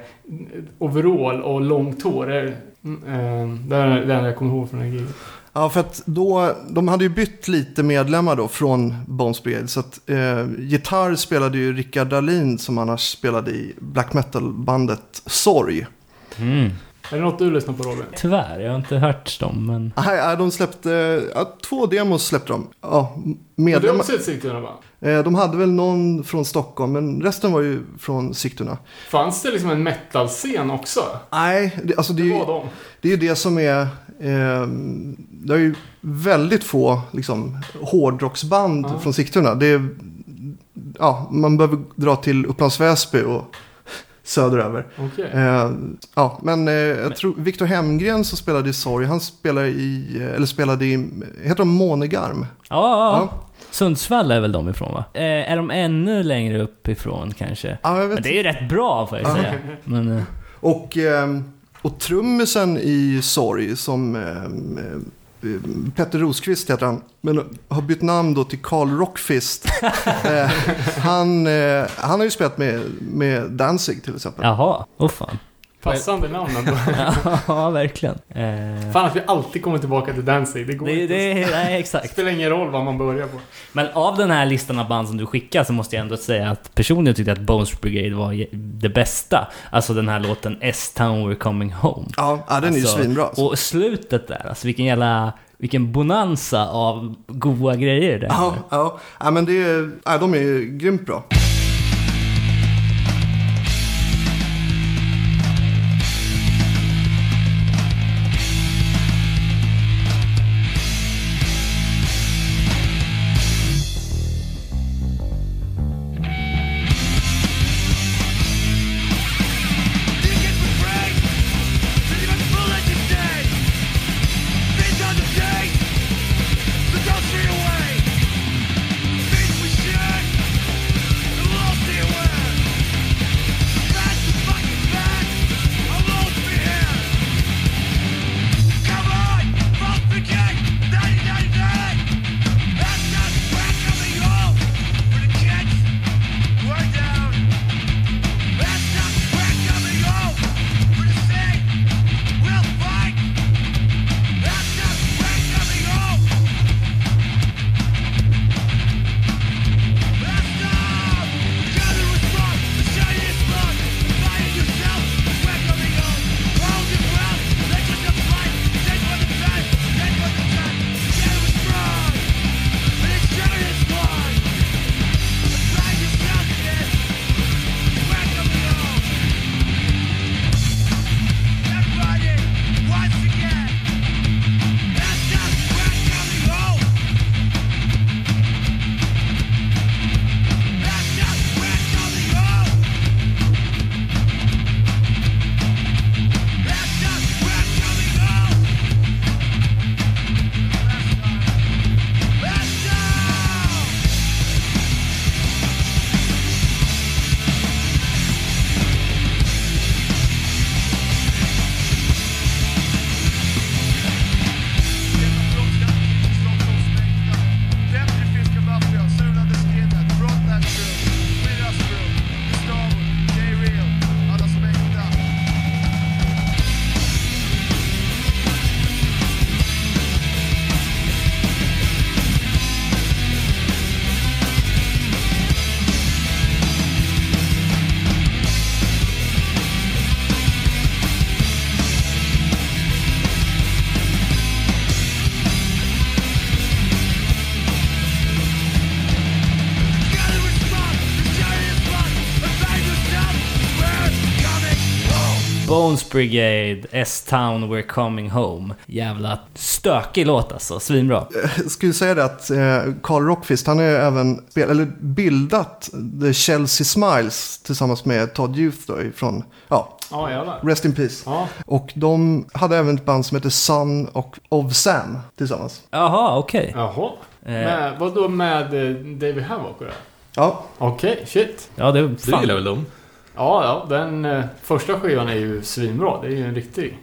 overall och långt hår. Det är, mm, eh, det är det enda jag kommer ihåg från den här giget. Ja, för att då, de hade ju bytt lite medlemmar då från Bones Brigade. Så att eh, gitarr spelade ju Rickard Dahlin som annars spelade i black metal-bandet Sorg. mm, Är det något du lyssnar på Robin? tyvärr, jag har inte hört dem men... Nej, de släppte, ja, två demos släppte de. Ja, Men det är medlemmar. Sigtuna band. Eh, de hade väl någon från Stockholm, men resten var ju från Sigtuna. Fanns det liksom en metal-scen också? Nej, det, alltså det, är Det ju, var de. det är ju det som är... Eh, det är ju väldigt få liksom, hårdrocksband Ja. från Sigtuna. Det är, ja, man behöver dra till Upplands Väsby och söderöver. Okej. Eh, ja, men eh, jag tror Viktor Hemgren som spelade i Sorg, han spelar i, eller spelade i, heter de Månegarm? Ja, ja, Ja. ja. Sundsvall är väl de ifrån va? Eh, är de ännu längre uppifrån kanske? Ja, jag vet Men det är ju rätt bra får jag säga. Men, eh, Och, ehm, och trummisen i Sorg som ehm, eh, Petter Rosqvist heter han, men har bytt namn då till Carl Rockfist. eh, han, eh, han har ju spelat med, med Danzig till exempel. jaha, åh fan. Passande namn ändå. ja, verkligen. Eh, Fan att vi alltid kommer tillbaka till Danzig. Det går det, inte. det, nej, Det exakt. spelar ingen roll vad man börjar på. Men av den här listan av band som du skickar så måste jag ändå säga att personligen tyckte att Bones Brigade var det bästa. Alltså den här låten S-Town We're Coming Home. Ja, ja den är ju Alltså, svinbra. Alltså. Och slutet där, alltså vilken jävla... Vilken bonanza av goa grejer det Ja, ja, ja, men det är, ja, de är ju grymt bra. Bones Brigade, S-Town We're Coming Home. Jävla stökig låt alltså, svinbra. Jag skulle säga det att eh, Carl Rockfist, han har ju även spel, eller bildat The Chelsea Smiles tillsammans med Todd Youth då ifrån, ja, Ja, jävlar. Rest in Peace. Ja, Och de hade även ett band som heter Son och of Sam tillsammans. Jaha, okej. jaha. Eh, Med, vadå med eh, David Havok och det? Ja, Okej, shit. ja, det Du fan. gillar väl dem? Ja, ja, den eh, första skivan är ju svinbra. Det är ju en riktig...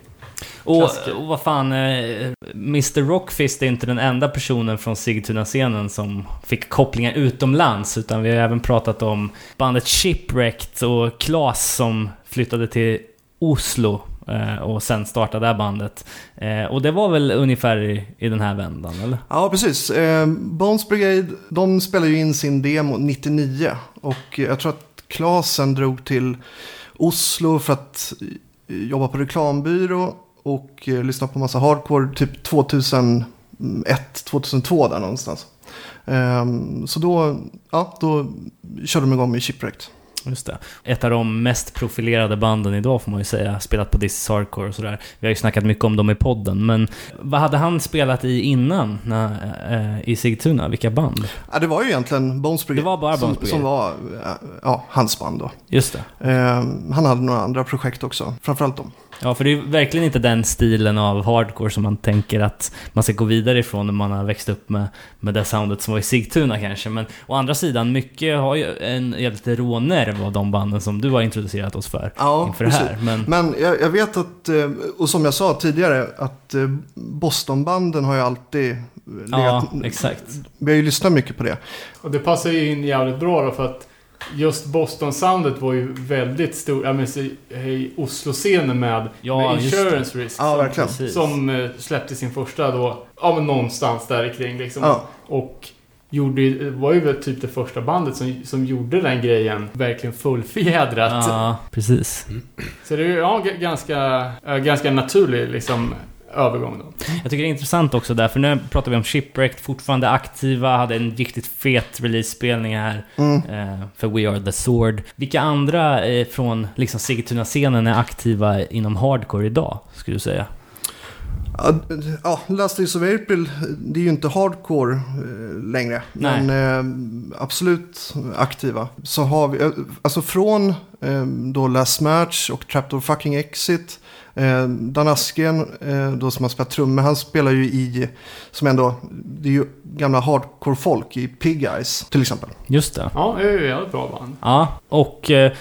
Och, och vad fan, eh, Mr Rockfist är inte den enda personen från Sigtuna-scenen som fick kopplingar utomlands. Utan vi har även pratat om bandet Shipwrecked och Klas som flyttade till Oslo eh, och sen startade det här bandet. Eh, och det var väl ungefär i, i den här vändan, eller? ja precis. Eh, Bones Brigade, de spelade ju in sin demo 99. Och jag tror att Klasen drog till Oslo för att jobba på reklambyrå och eh, lyssna på massa hardcore typ 2001, 2002 där någonstans. Ehm, så då, ja, då körde de igång med Shipwrecked. Just det. Ett av de mest profilerade banden idag får man ju säga. Spelat på This is Hardcore och sådär. Vi har ju snackat mycket om dem i podden. Men vad hade han spelat i innan när, eh, i Sigtuna? Vilka band? Ja, det var ju egentligen Bones Brigade. Det var bara som, Bones Brigade. Som var eh, ja, hans band då. Just det. Eh, han hade några andra projekt också, framförallt dem. Ja, för det är verkligen inte den stilen av hardcore som man tänker att man ska gå vidare ifrån när man har växt upp med, med det soundet som var i Sigtuna kanske. Men å andra sidan, mycket har ju en jävligt rå nerv av de banden som du har introducerat oss för Ja, inför det här. Men Men jag, jag vet att, eh, och som jag sa tidigare, att eh, Bostonbanden har ju alltid ja, legat... exakt. Vi har ju lyssnat mycket på det. Och det passar ju in jävligt bra då för att just Boston-soundet var ju väldigt stor, ja men så- i Oslo-scenen med, Ja, med Insurance Risk. Ja, som, verkligen. Som eh, släppte sin första då, ja men någonstans där kring liksom. Ja. Och gjorde, ju- var ju väl typ det första bandet som, som gjorde den grejen verkligen fullfjädrat. Ja, precis. Så det är ju ja, ganska, ganska naturlig liksom övergång då. Jag tycker det är intressant också där, för nu pratar vi om Shipwrecked, fortfarande aktiva, hade en riktigt fet release-spelning här Mm. eh, för We Are The Sword. Vilka andra eh, från liksom Sigtuna-scenen är aktiva inom hardcore idag, skulle du säga? Ja, Last Days of April, det är ju inte hardcore eh, längre. Nej. Men eh, absolut aktiva. Så har vi, eh, alltså från eh, då Last Match och Trapdoor Fucking Exit. Eh, Dan Askren, eh, då som har spelat trummor, han spelar ju i, som ändå, det är ju gamla hardcore-folk i Pig Eyes till exempel. Just det. Ja, det är jävligt bra band. Ja, och eh,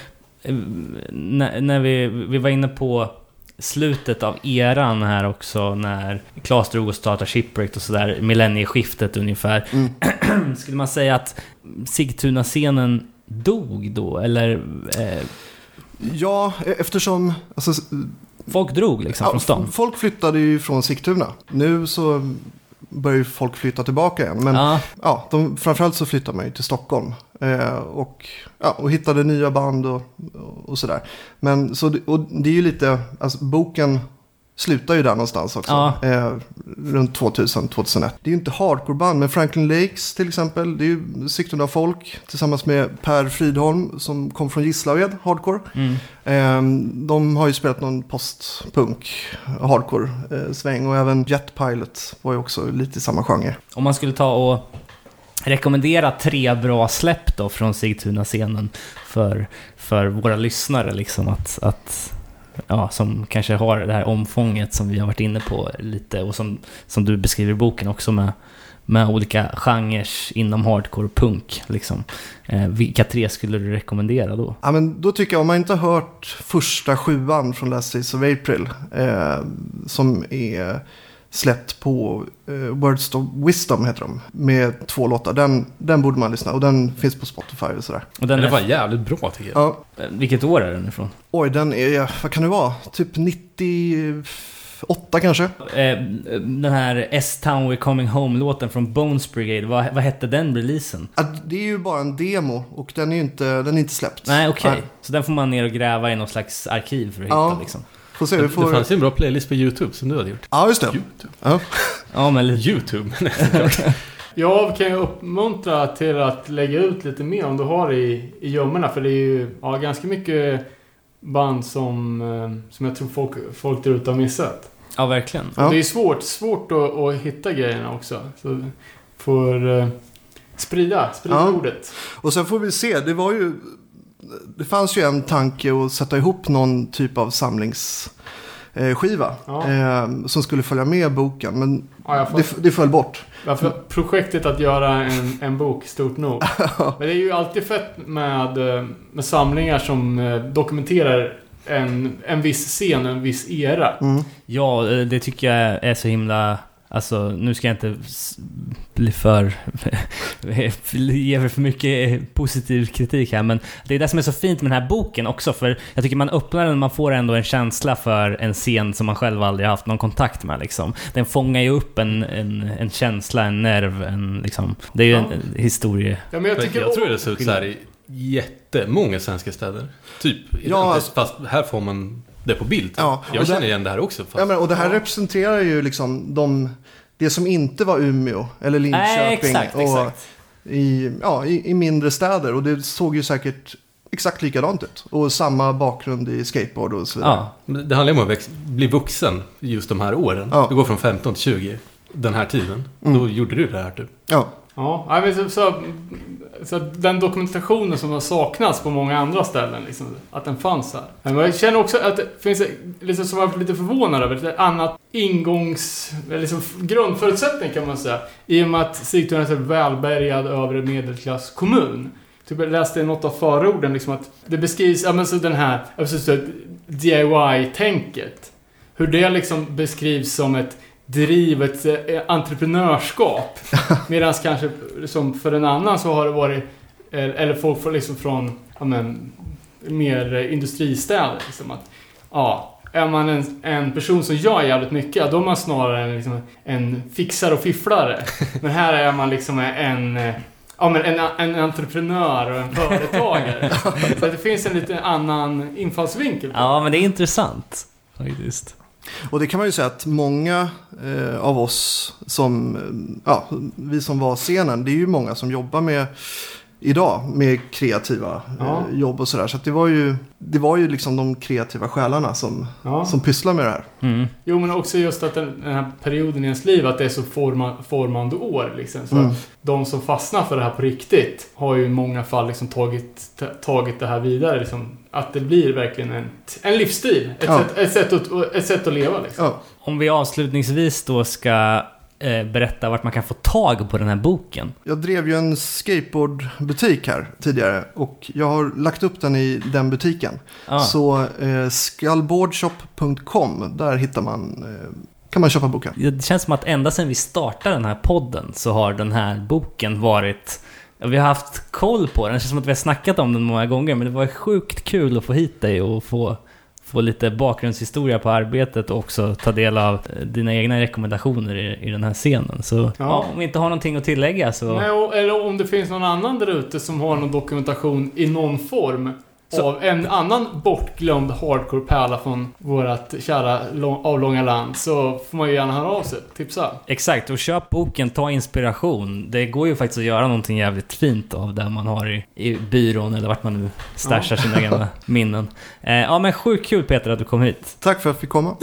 när, när vi, vi var inne på slutet av eran här också när Klas drog och startade Shipwrecked och sådär, millennieskiftet ungefär. Mm. Skulle man säga att Sigtuna-scenen dog då? Eller eh, Ja, eftersom alltså, folk drog liksom ja, från stan? folk flyttade ju från Sigtuna. Nu så börjar ju folk flytta tillbaka igen. Men Ja, Ja, de, framförallt så flyttade man ju till Stockholm. Eh, och, ja, och hittade nya band och, och, sådär. Men så, och det är ju lite, alltså boken slutar ju där någonstans också. Ja. Eh, runt 2000-2001. Det är ju inte hardcore-band, men Franklin Lakes till exempel. Det är ju Sigtuna folk tillsammans med Per Fridholm som kom från Gislaved, hardcore. mm. Eh, de har ju spelat någon postpunk, hardcore-sväng. och även Jet Pilot var ju också lite i samma genre. Om man skulle ta och rekommendera tre bra släpp då från Sigtuna-scenen för, för våra lyssnare liksom att, att ja, som kanske har det här omfånget som vi har varit inne på lite och som, som du beskriver i boken också med, med olika genrer inom hardcore och punk liksom. Eh, vilka tre skulle du rekommendera då? Ja, men då tycker jag, om man inte har hört första sjuan från Last Days of April, eh, som är släppt på eh, Words of Wisdom heter de, med två låtar. Den, den borde man lyssna och den finns på Spotify och sådär. Och den är, var jävligt bra tycker jag. Ja, eh, vilket år är den ifrån? oj, den är, vad kan det vara? Typ 98 kanske? Eh, den här S-Town We're Coming Home-låten från Bones Brigade, vad, vad hette den releasen? Ja, det är ju bara en demo och den är ju inte, den är inte släppt. Nej, okej. Nej. Så den får man ner och gräva i någon slags arkiv för att Ja. hitta liksom. Får se, Det, vi det får... fanns ju en bra playlist på YouTube som du hade gjort. Ja, just det. YouTube? Ja. Ja, men lite... YouTube? Jag kan ju uppmuntra till att lägga ut lite mer om du har i, i gömmorna. För det är ju ja, ganska mycket band som, eh, som jag tror folk, folk där ute har missat. Ja, verkligen. Ja. Det är svårt, svårt att, att hitta grejerna också. Så får eh, sprida, sprida Ja. ordet. Och sen får vi se, det var ju... Det fanns ju en tanke att sätta ihop någon typ av samlingsskiva. Ja. Eh, som skulle följa med boken, men Ja, det, det föll bort. Varför projektet att göra en, en bok stort nog. Men det är ju alltid fett med, eh, med samlingar som eh, dokumenterar en, en viss scen, en viss era. Mm. Ja, eh, det tycker jag är så himla... Alltså, nu ska jag inte bli för... ge för mycket positiv kritik här, men det är det som är så fint med den här boken också, för jag tycker man öppnar den, man får ändå en känsla för en scen som man själv aldrig haft någon kontakt med liksom. Den fångar ju upp en, en, en känsla, en nerv, en liksom... Det är ju en, Ja. en historia. Ja, men jag tycker jag tror det ser ut så här i jättemånga svenska städer. Typ. Ja, Fast- här får man det på bild. Ja, och jag känner det- igen det här också. Fast Ja, men, och det här representerar ju liksom de, det som inte var Umeå eller Linköping. Nej, exakt, och exakt. I, ja, i, i mindre städer. Och det såg ju säkert exakt likadant ut. Och samma bakgrund i skateboard och så vidare. Ja, Det handlar ju om att bli vuxen just de här åren. Ja. Du går från 15 till 20. Den här tiden. Mm. Då gjorde du det här typ. Ja. Ja, nej, men så, så, så att den dokumentationen som har saknats på många andra ställen, liksom, att den fanns här. Men jag känner också att det finns, liksom, som jag varit lite förvånad över, ett annat ingångs... eller Liksom, grundförutsättning kan man säga. I och med att Sigtuna är en välbärgad övre medelklasskommun. Typ jag läste i något av förorden liksom att det beskrivs, ja men så den här, DIY-tänket. Hur det liksom beskrivs som ett driv, ett eh, entreprenörskap. Medan kanske som för en annan så har det varit, eh, eller folk från, liksom från, ja men, mer industristäder. Liksom att, ja, är man en, en person som gör jävligt mycket, då är man snarare en, liksom, en fixare och fifflare. Men här är man liksom en, eh, ja, men en, en entreprenör och en företagare. så det finns en lite annan infallsvinkel. ja men det är intressant. Faktiskt. Och det kan man ju säga att många eh, av oss som, eh, ja, vi som var scenen, det är ju många som jobbar med idag med kreativa Ja. eh, jobb och sådär. Så att det var ju, det var ju liksom de kreativa själarna som, Ja. som pysslar med det här. Mm. Jo, men också just att den, den här perioden i ens liv, att det är så forma, formande år. Liksom. Så Mm. att de som fastnar för det här på riktigt har ju i många fall liksom tagit, ta- tagit det här vidare. Liksom. Att det blir verkligen en, en livsstil. Ett, Ja. sätt, ett, sätt, att, ett sätt att leva. Liksom. Ja. Om vi avslutningsvis då ska berätta vart man kan få tag på den här boken. Jag drev ju en skateboardbutik här tidigare och jag har lagt upp den i den butiken. Ja. Så eh, skallboardshop.com, där hittar man, eh, kan man köpa boken. Det känns som att ända sedan vi startade den här podden så har den här boken varit... Vi har haft koll på den. Det känns som att vi har snackat om den många gånger. Men det var sjukt kul att få hit dig och få, få lite bakgrundshistoria på arbetet och också ta del av eh, dina egna rekommendationer i, i den här scenen. Så ja. om vi inte har någonting att tillägga så... Nej, och, eller om det finns någon annan där ute som har någon dokumentation i någon form. Av en annan bortglömd hardcore-pärla från vårt kära lång, avlånga land så får man ju gärna höra av sig. Tipsa. Exakt, och köp boken, ta inspiration. Det går ju faktiskt att göra någonting jävligt fint av det man har i, i byrån eller vart man nu stashar sina gamla minnen. Eh, ja men sjukt kul Peter att du kom hit. Tack för att jag fick komma.